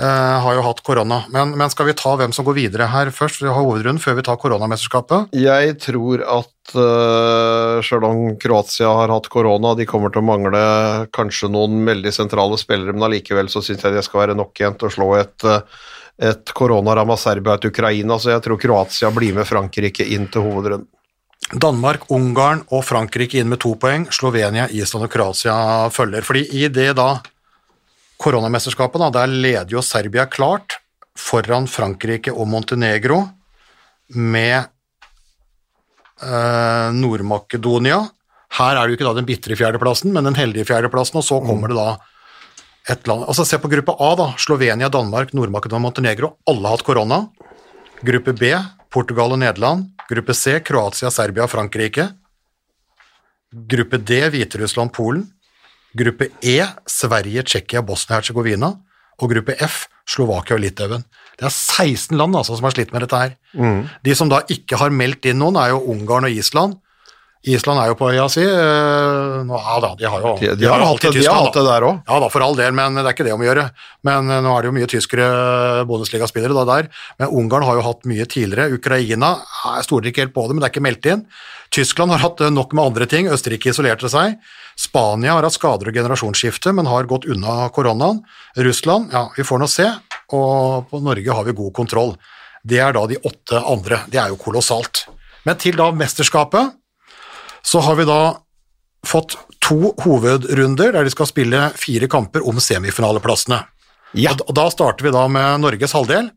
eh, har jo hatt korona. Men, men skal vi ta hvem som går videre her først? Vi har hovedrunden før vi tar koronamesterskapet. Jeg tror at uh, selv om Kroatia har hatt korona, de kommer til å mangle kanskje noen veldig sentrale spillere, men allikevel så syns jeg det skal være nok igjen til å slå et, eh, et koronaramma Serbia til Ukraina, så jeg tror Kroatia blir med Frankrike inn til hovedrunden. Danmark, Ungarn og Frankrike inn med to poeng. Slovenia, Island og Kroatia følger. Fordi i det da koronamesterskapet, da, der leder jo Serbia klart foran Frankrike og Montenegro med eh, Nord-Makedonia. Her er det jo ikke da den bitre fjerdeplassen, men den heldige fjerdeplassen, og så kommer det da et land Altså Se på gruppe A, da. Slovenia, Danmark, Nord-Makedonia, Montenegro. Alle har hatt korona. Gruppe B, Portugal og Nederland. Gruppe C, Kroatia, Serbia og Frankrike. Gruppe D, Hviterussland, Polen. Gruppe E, Sverige, Tsjekkia, Bosnia-Hercegovina. Og gruppe F, Slovakia og Litauen. Det er 16 land altså, som har slitt med dette her. De som da ikke har meldt inn noen, er jo Ungarn og Island. Island er jo på øya si. eh, nå, ja da, de har jo De, de, har, hatt det, de har hatt det der òg. ja da, for all del, men det er ikke det om å gjøre. Men eh, nå er det jo mye tyskere Bundesliga-spillere da der. Men Ungarn har jo hatt mye tidligere. Ukraina jeg stoler ikke helt på det, men det er ikke meldt inn. Tyskland har hatt eh, nok med andre ting. Østerrike isolerte seg. Spania har hatt skader og generasjonsskifte, men har gått unna koronaen. Russland, ja, vi får nå se. Og på Norge har vi god kontroll. Det er da de åtte andre. Det er jo kolossalt. Men til da mesterskapet så har vi da fått to hovedrunder der de skal spille fire kamper om semifinaleplassene. Ja. Og, da starter vi da med Norges halvdel.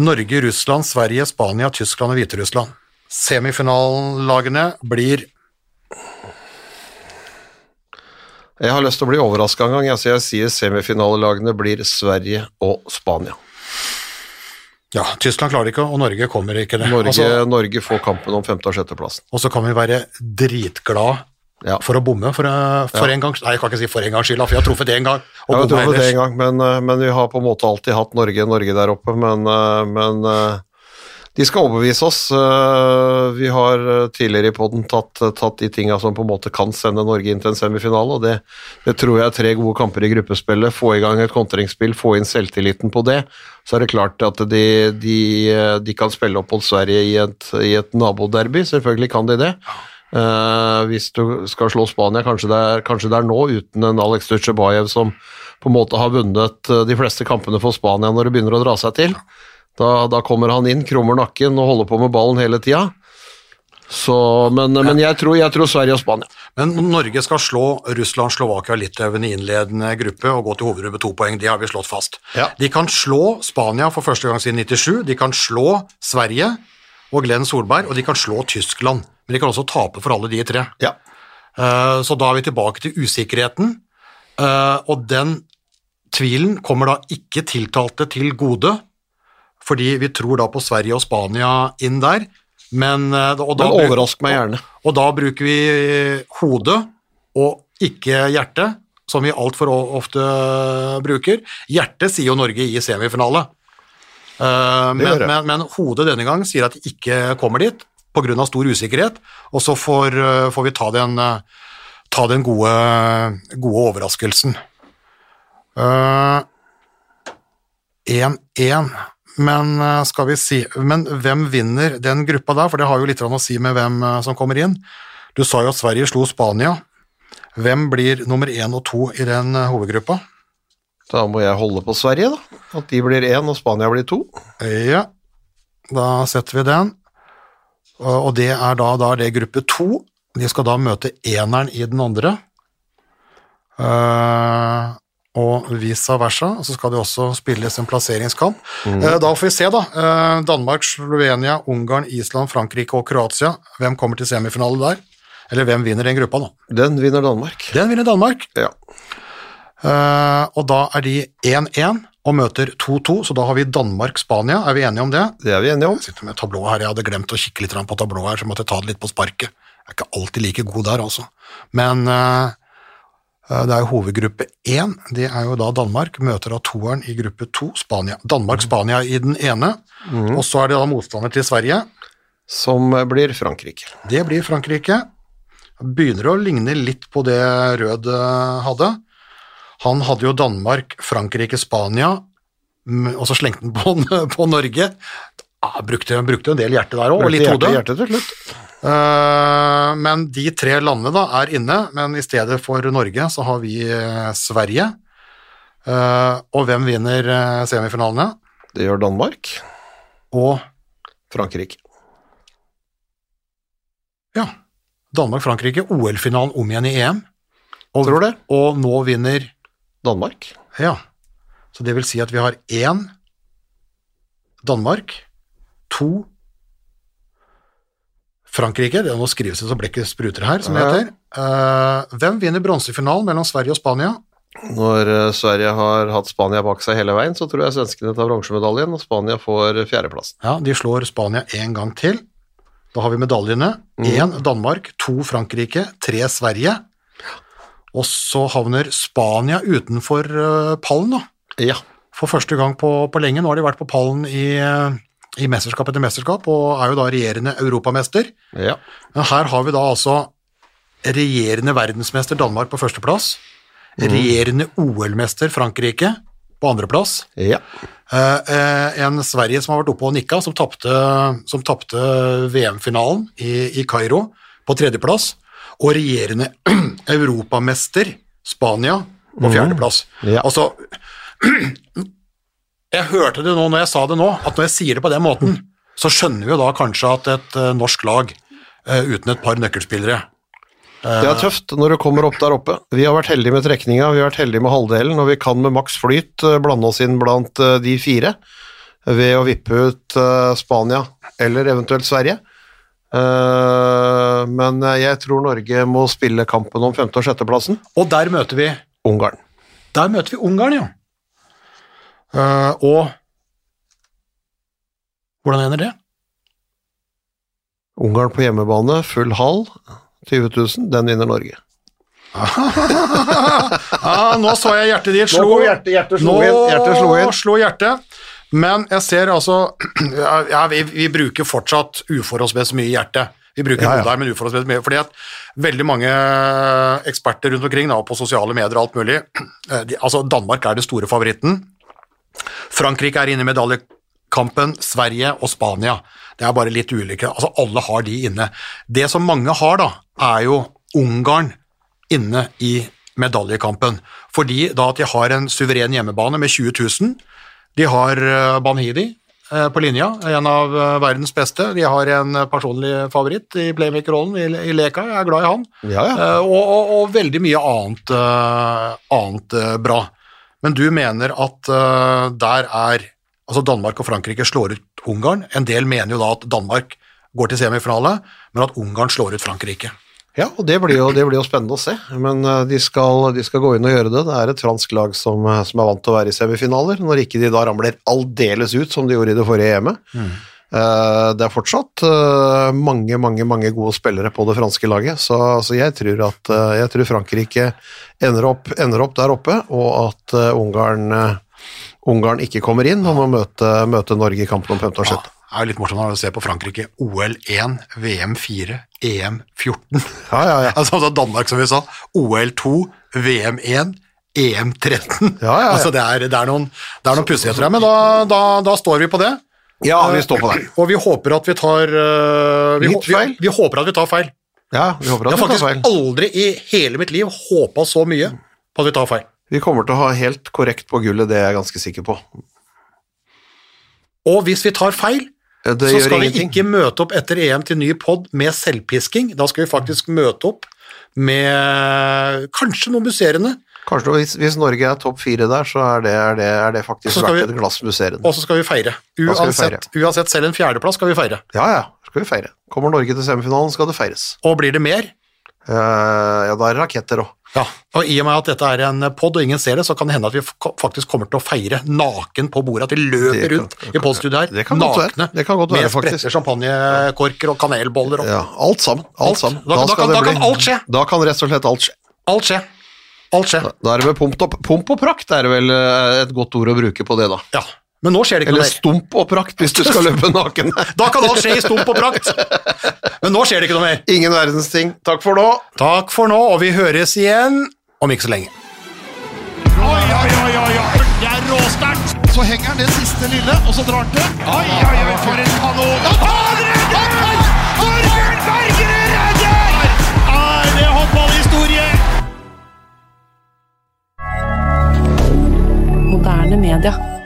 Norge, Russland, Sverige, Spania, Tyskland og Hviterussland. Semifinallagene blir Jeg har lyst til å bli overraska en gang, jeg, så jeg sier semifinalelagene blir Sverige og Spania. Ja, Tyskland klarer ikke, og Norge kommer ikke det. Norge, Altså, Norge får kampen om femte- og sjetteplassen. og så kan vi være dritglad Ja. for å bomme for, for ja. en gang Nei, jeg kan ikke si for en gangs skyld, for jeg har truffet det en gang. Og Jeg ikke det en gang, men, eh, men vi har på en måte alltid hatt Norge, Norge der oppe, men, eh, men eh, de skal overbevise oss. Eh, Vi har eh, tidligere i podden tatt, tatt de tinga som på en måte kan sende Norge inn til en semifinale, og det, det tror jeg er tre gode kamper i gruppespillet. Få i gang et kontringsspill, få inn selvtilliten på det. Så er det klart at de, de, eh, de kan spille opp mot Sverige i et, i et naboderby, selvfølgelig kan de det. Uh, hvis du skal slå Spania, kanskje det, er, kanskje det er nå, uten en Alex Ducebaev som på en måte har vunnet eh, de fleste kampene for Spania når det begynner å dra seg til. Da, da kommer han inn, krummer nakken og holder på med ballen hele tida. Men, men jeg, tror, jeg tror Sverige og Spania. Men Norge skal slå Russland, Slovakia og Litauen i innledende gruppe og gå til hovedrunde med to poeng. Det har vi slått fast. Ja. De kan slå Spania for første gang siden 97, de kan slå Sverige og Glenn Solberg, og de kan slå Tyskland. Men de kan også tape for alle de tre. Ja. Eh, Så da er vi tilbake til usikkerheten, eh, og den tvilen kommer da ikke tiltalte til gode, fordi vi tror da på Sverige og Spania inn der, men, eh, og da Men overrask meg gjerne. og da bruker vi hodet og ikke hjertet, som vi altfor ofte bruker. Hjertet sier jo Norge i semifinale. Eh, men, men, men hodet denne gang sier at de ikke kommer dit pga. stor usikkerhet, og så får, eh, får vi ta den, ta den gode, gode overraskelsen. Eh, 1-1, men eh, skal vi si Men hvem vinner den gruppa da? For det har jo litt å si med hvem eh, som kommer inn. Du sa jo at Sverige slo Spania. Hvem blir nummer én og to i den eh, hovedgruppa? Da må jeg holde på Sverige, da. At de blir én og Spania blir to. Ja, da setter vi den. Og det er da, da er det gruppe to. De skal da møte eneren i den andre. Eh, og vice versa, så skal det også spilles en plasseringskamp. Mm. da får vi se, da. Eh, Danmark, Slovenia, Ungarn, Island, Frankrike og Kroatia. Hvem kommer til semifinale der? Eller hvem vinner den gruppa, da? Den vinner Danmark. Den vinner Danmark. Ja. Eh, og da er de 1-1 og møter 2-2, så da har vi Danmark-Spania. Er vi enige om det? Det er vi enige om. Jeg sitter med tablået her, jeg hadde glemt å kikke litt på tablået her, så jeg måtte ta det litt på sparket. Jeg er ikke alltid like god der, altså. Men eh, Eh, Det er jo hovedgruppe 1, det er jo da Danmark, møter av toeren i gruppe 2, Spania. Danmark-Spania i den ene, og så er det da motstander til Sverige. Som blir Frankrike. Det blir Frankrike. Begynner å ligne litt på det Rød eh, hadde. Han hadde jo Danmark, Frankrike, Spania, mm, og så slengte han på, på Norge. Ja, brukte, brukte en del hjerte der òg, og litt Hjerte- hode. Hjerte til slutt. Uh, men de tre landene da er inne, men i stedet for Norge så har vi eh, Sverige. Uh, og hvem vinner semifinalene? Det gjør Danmark. Og Frankrike. ja, Danmark-Frankrike, OL-finalen om igjen i EM. Og, Tror det. Og nå vinner Danmark. Ja, så det vil si at vi har én Danmark, to Frankrike, det er skrives skrivelse så blekket spruter her, som det heter. Uh, hvem vinner bronsefinalen mellom Sverige og Spania? Når eh, Sverige har hatt Spania bak seg hele veien, så tror jeg svenskene tar bronsemedaljen, og Spania får fjerdeplassen. Ja, De slår Spania én gang til. Da har vi medaljene. Én Danmark, to Frankrike, tre Sverige. Og så havner Spania utenfor eh, pallen, da. Ja. For første gang på, på lenge. Nå har de vært på pallen i, i mesterskap etter mesterskap, og er jo da regjerende europamester. ja. Men her har vi da altså regjerende verdensmester Danmark på førsteplass, regjerende OL-mester Frankrike på andreplass, Ja. eh, eh, en Sverige som har vært oppe og nikka, som tapte, VM-finalen i, i Kairo på tredjeplass, og regjerende europamester Spania på fjerdeplass. Ja. Altså, jeg hørte det nå når jeg sa det nå, at når jeg sier det på den måten, så skjønner vi jo da kanskje at et uh, norsk lag uh, uten et par nøkkelspillere Det er tøft når du kommer opp der oppe. Vi har vært heldige med trekninga, vi har vært heldige med halvdelen, og vi kan med maks flyt eh, blande oss inn blant eh, de fire ved å vippe ut eh, Spania eller eventuelt Sverige. Eh, Men eh, jeg tror Norge må spille kampen om femte- og sjetteplassen. Og der møter vi Ungarn. Der møter vi Ungarn, ja. Eh, og hvordan ender det? Ungarn på hjemmebane, full hall, 20 000, den vinner Norge. ah, nå så jeg hjertet ditt slo. Nå hjertet- hjertet slo Nå inn, hjertet slo inn. slo hjertet. Men jeg ser altså Ja, vi, vi bruker fortsatt uforholdsmessig mye hjerte. Vi bruker Ja, ja. her, men uforholdsmessig mye. Fordi at veldig mange eksperter rundt omkring, da, på sosiale medier og alt mulig eh, de, Altså, Danmark er den store favoritten. Frankrike er inne i medaljekampen, Sverige og Spania. Det er bare litt ulike. Altså, alle har de inne. Det som mange har, da, er jo Ungarn inne i medaljekampen. Fordi da at de har en suveren hjemmebane med 20 000. De har eh, Banhidi eh, på linja, en av eh, verdens beste. De har en personlig favoritt i playmaker-rollen i, i Leka, jeg er glad i han. Ja, ja. Og, og, og veldig mye annet, annet bra. Men du mener at uh, der er Altså Danmark og Frankrike slår ut Ungarn. En del mener jo da at Danmark går til semifinale, men at Ungarn slår ut Frankrike. Ja, og det blir jo, det blir jo spennende å se. Men uh, de skal, de skal gå inn og gjøre det. Det er et fransk lag som, eh, som er vant til å være i semifinaler, når ikke de da ramler aldeles ut som de gjorde i det forrige EM-et. Eh, det er fortsatt eh, mange, mange mange gode spillere på det franske laget, så, så jeg, tror at, eh, jeg tror Frankrike ender opp, ender opp der oppe, og at eh, Ungarn, eh, Ungarn ikke kommer inn og må møte, møte Norge i kampen om femte og Ja, sjette. det er jo litt morsomt å se på Frankrike. OL1, VM4, EM14. Ja, ja, ja. Altså, altså Danmark, som vi sa. OL2, VM1, EM13. Ja, ja, ja. Altså, det er, det er noen, det er noen pussigheter her, men da, da, da står vi på det. Ja, vi står på det. Og vi håper at vi tar øh, vi, Litt feil. Vi, vi håper at vi tar feil. Ja, vi håper Jeg at har vi tar feil. faktisk aldri i hele mitt liv håpa så mye på at vi tar feil. Vi kommer til å ha helt korrekt på gullet, det er jeg ganske sikker på. Og hvis vi tar feil, ja, så skal skal vi ikke møte opp etter EM til ny pod med selvpisking. Da skal vi faktisk møte opp med kanskje noe musserende, Kanskje hvis, hvis Norge er topp fire der, så er det, er det, er det faktisk verdt vi- et glass musserende. og så skal vi feire. Uansett, vi Uansett, uansett selv en fjerdeplass skal vi feire. Ja, ja, skal vi feire. Kommer Norge til semifinalen, skal det feires. Og blir det mer, Uh, ja, da er det raketter òg. ja, og i og med at dette er en pod og ingen ser det, så kan det hende at vi faktisk kommer til å feire naken på bordet, at vi løper kan- rundt i podstudioet her, det kan nakne, Det kan godt være, med spretter champagnekorker og kanelboller og Ja, alt sammen. Alt sammen. Da- da kan- da kan alt skje. Da kan rett og slett alt skje. alt skje. Alt skjer. Da er det med pomp og, pomp og prakt, er vel eh, et godt ord å bruke på det, da. Ja. Men nå skjer det ikke Eller noe mer. Eller stump og prakt, hvis du skal løpe naken. Da kan alt skje i stump og prakt. Men nå skjer det ikke noe mer. Ingen verdens ting. Takk for nå. Takk for nå, og vi høres igjen om ikke så lenge. Oi, oi, oi, oi, oi. Det er råsterkt. Så henger han det siste lille, og så drar han til. Oi, oi, oi, for en kanon. Han Moderne media.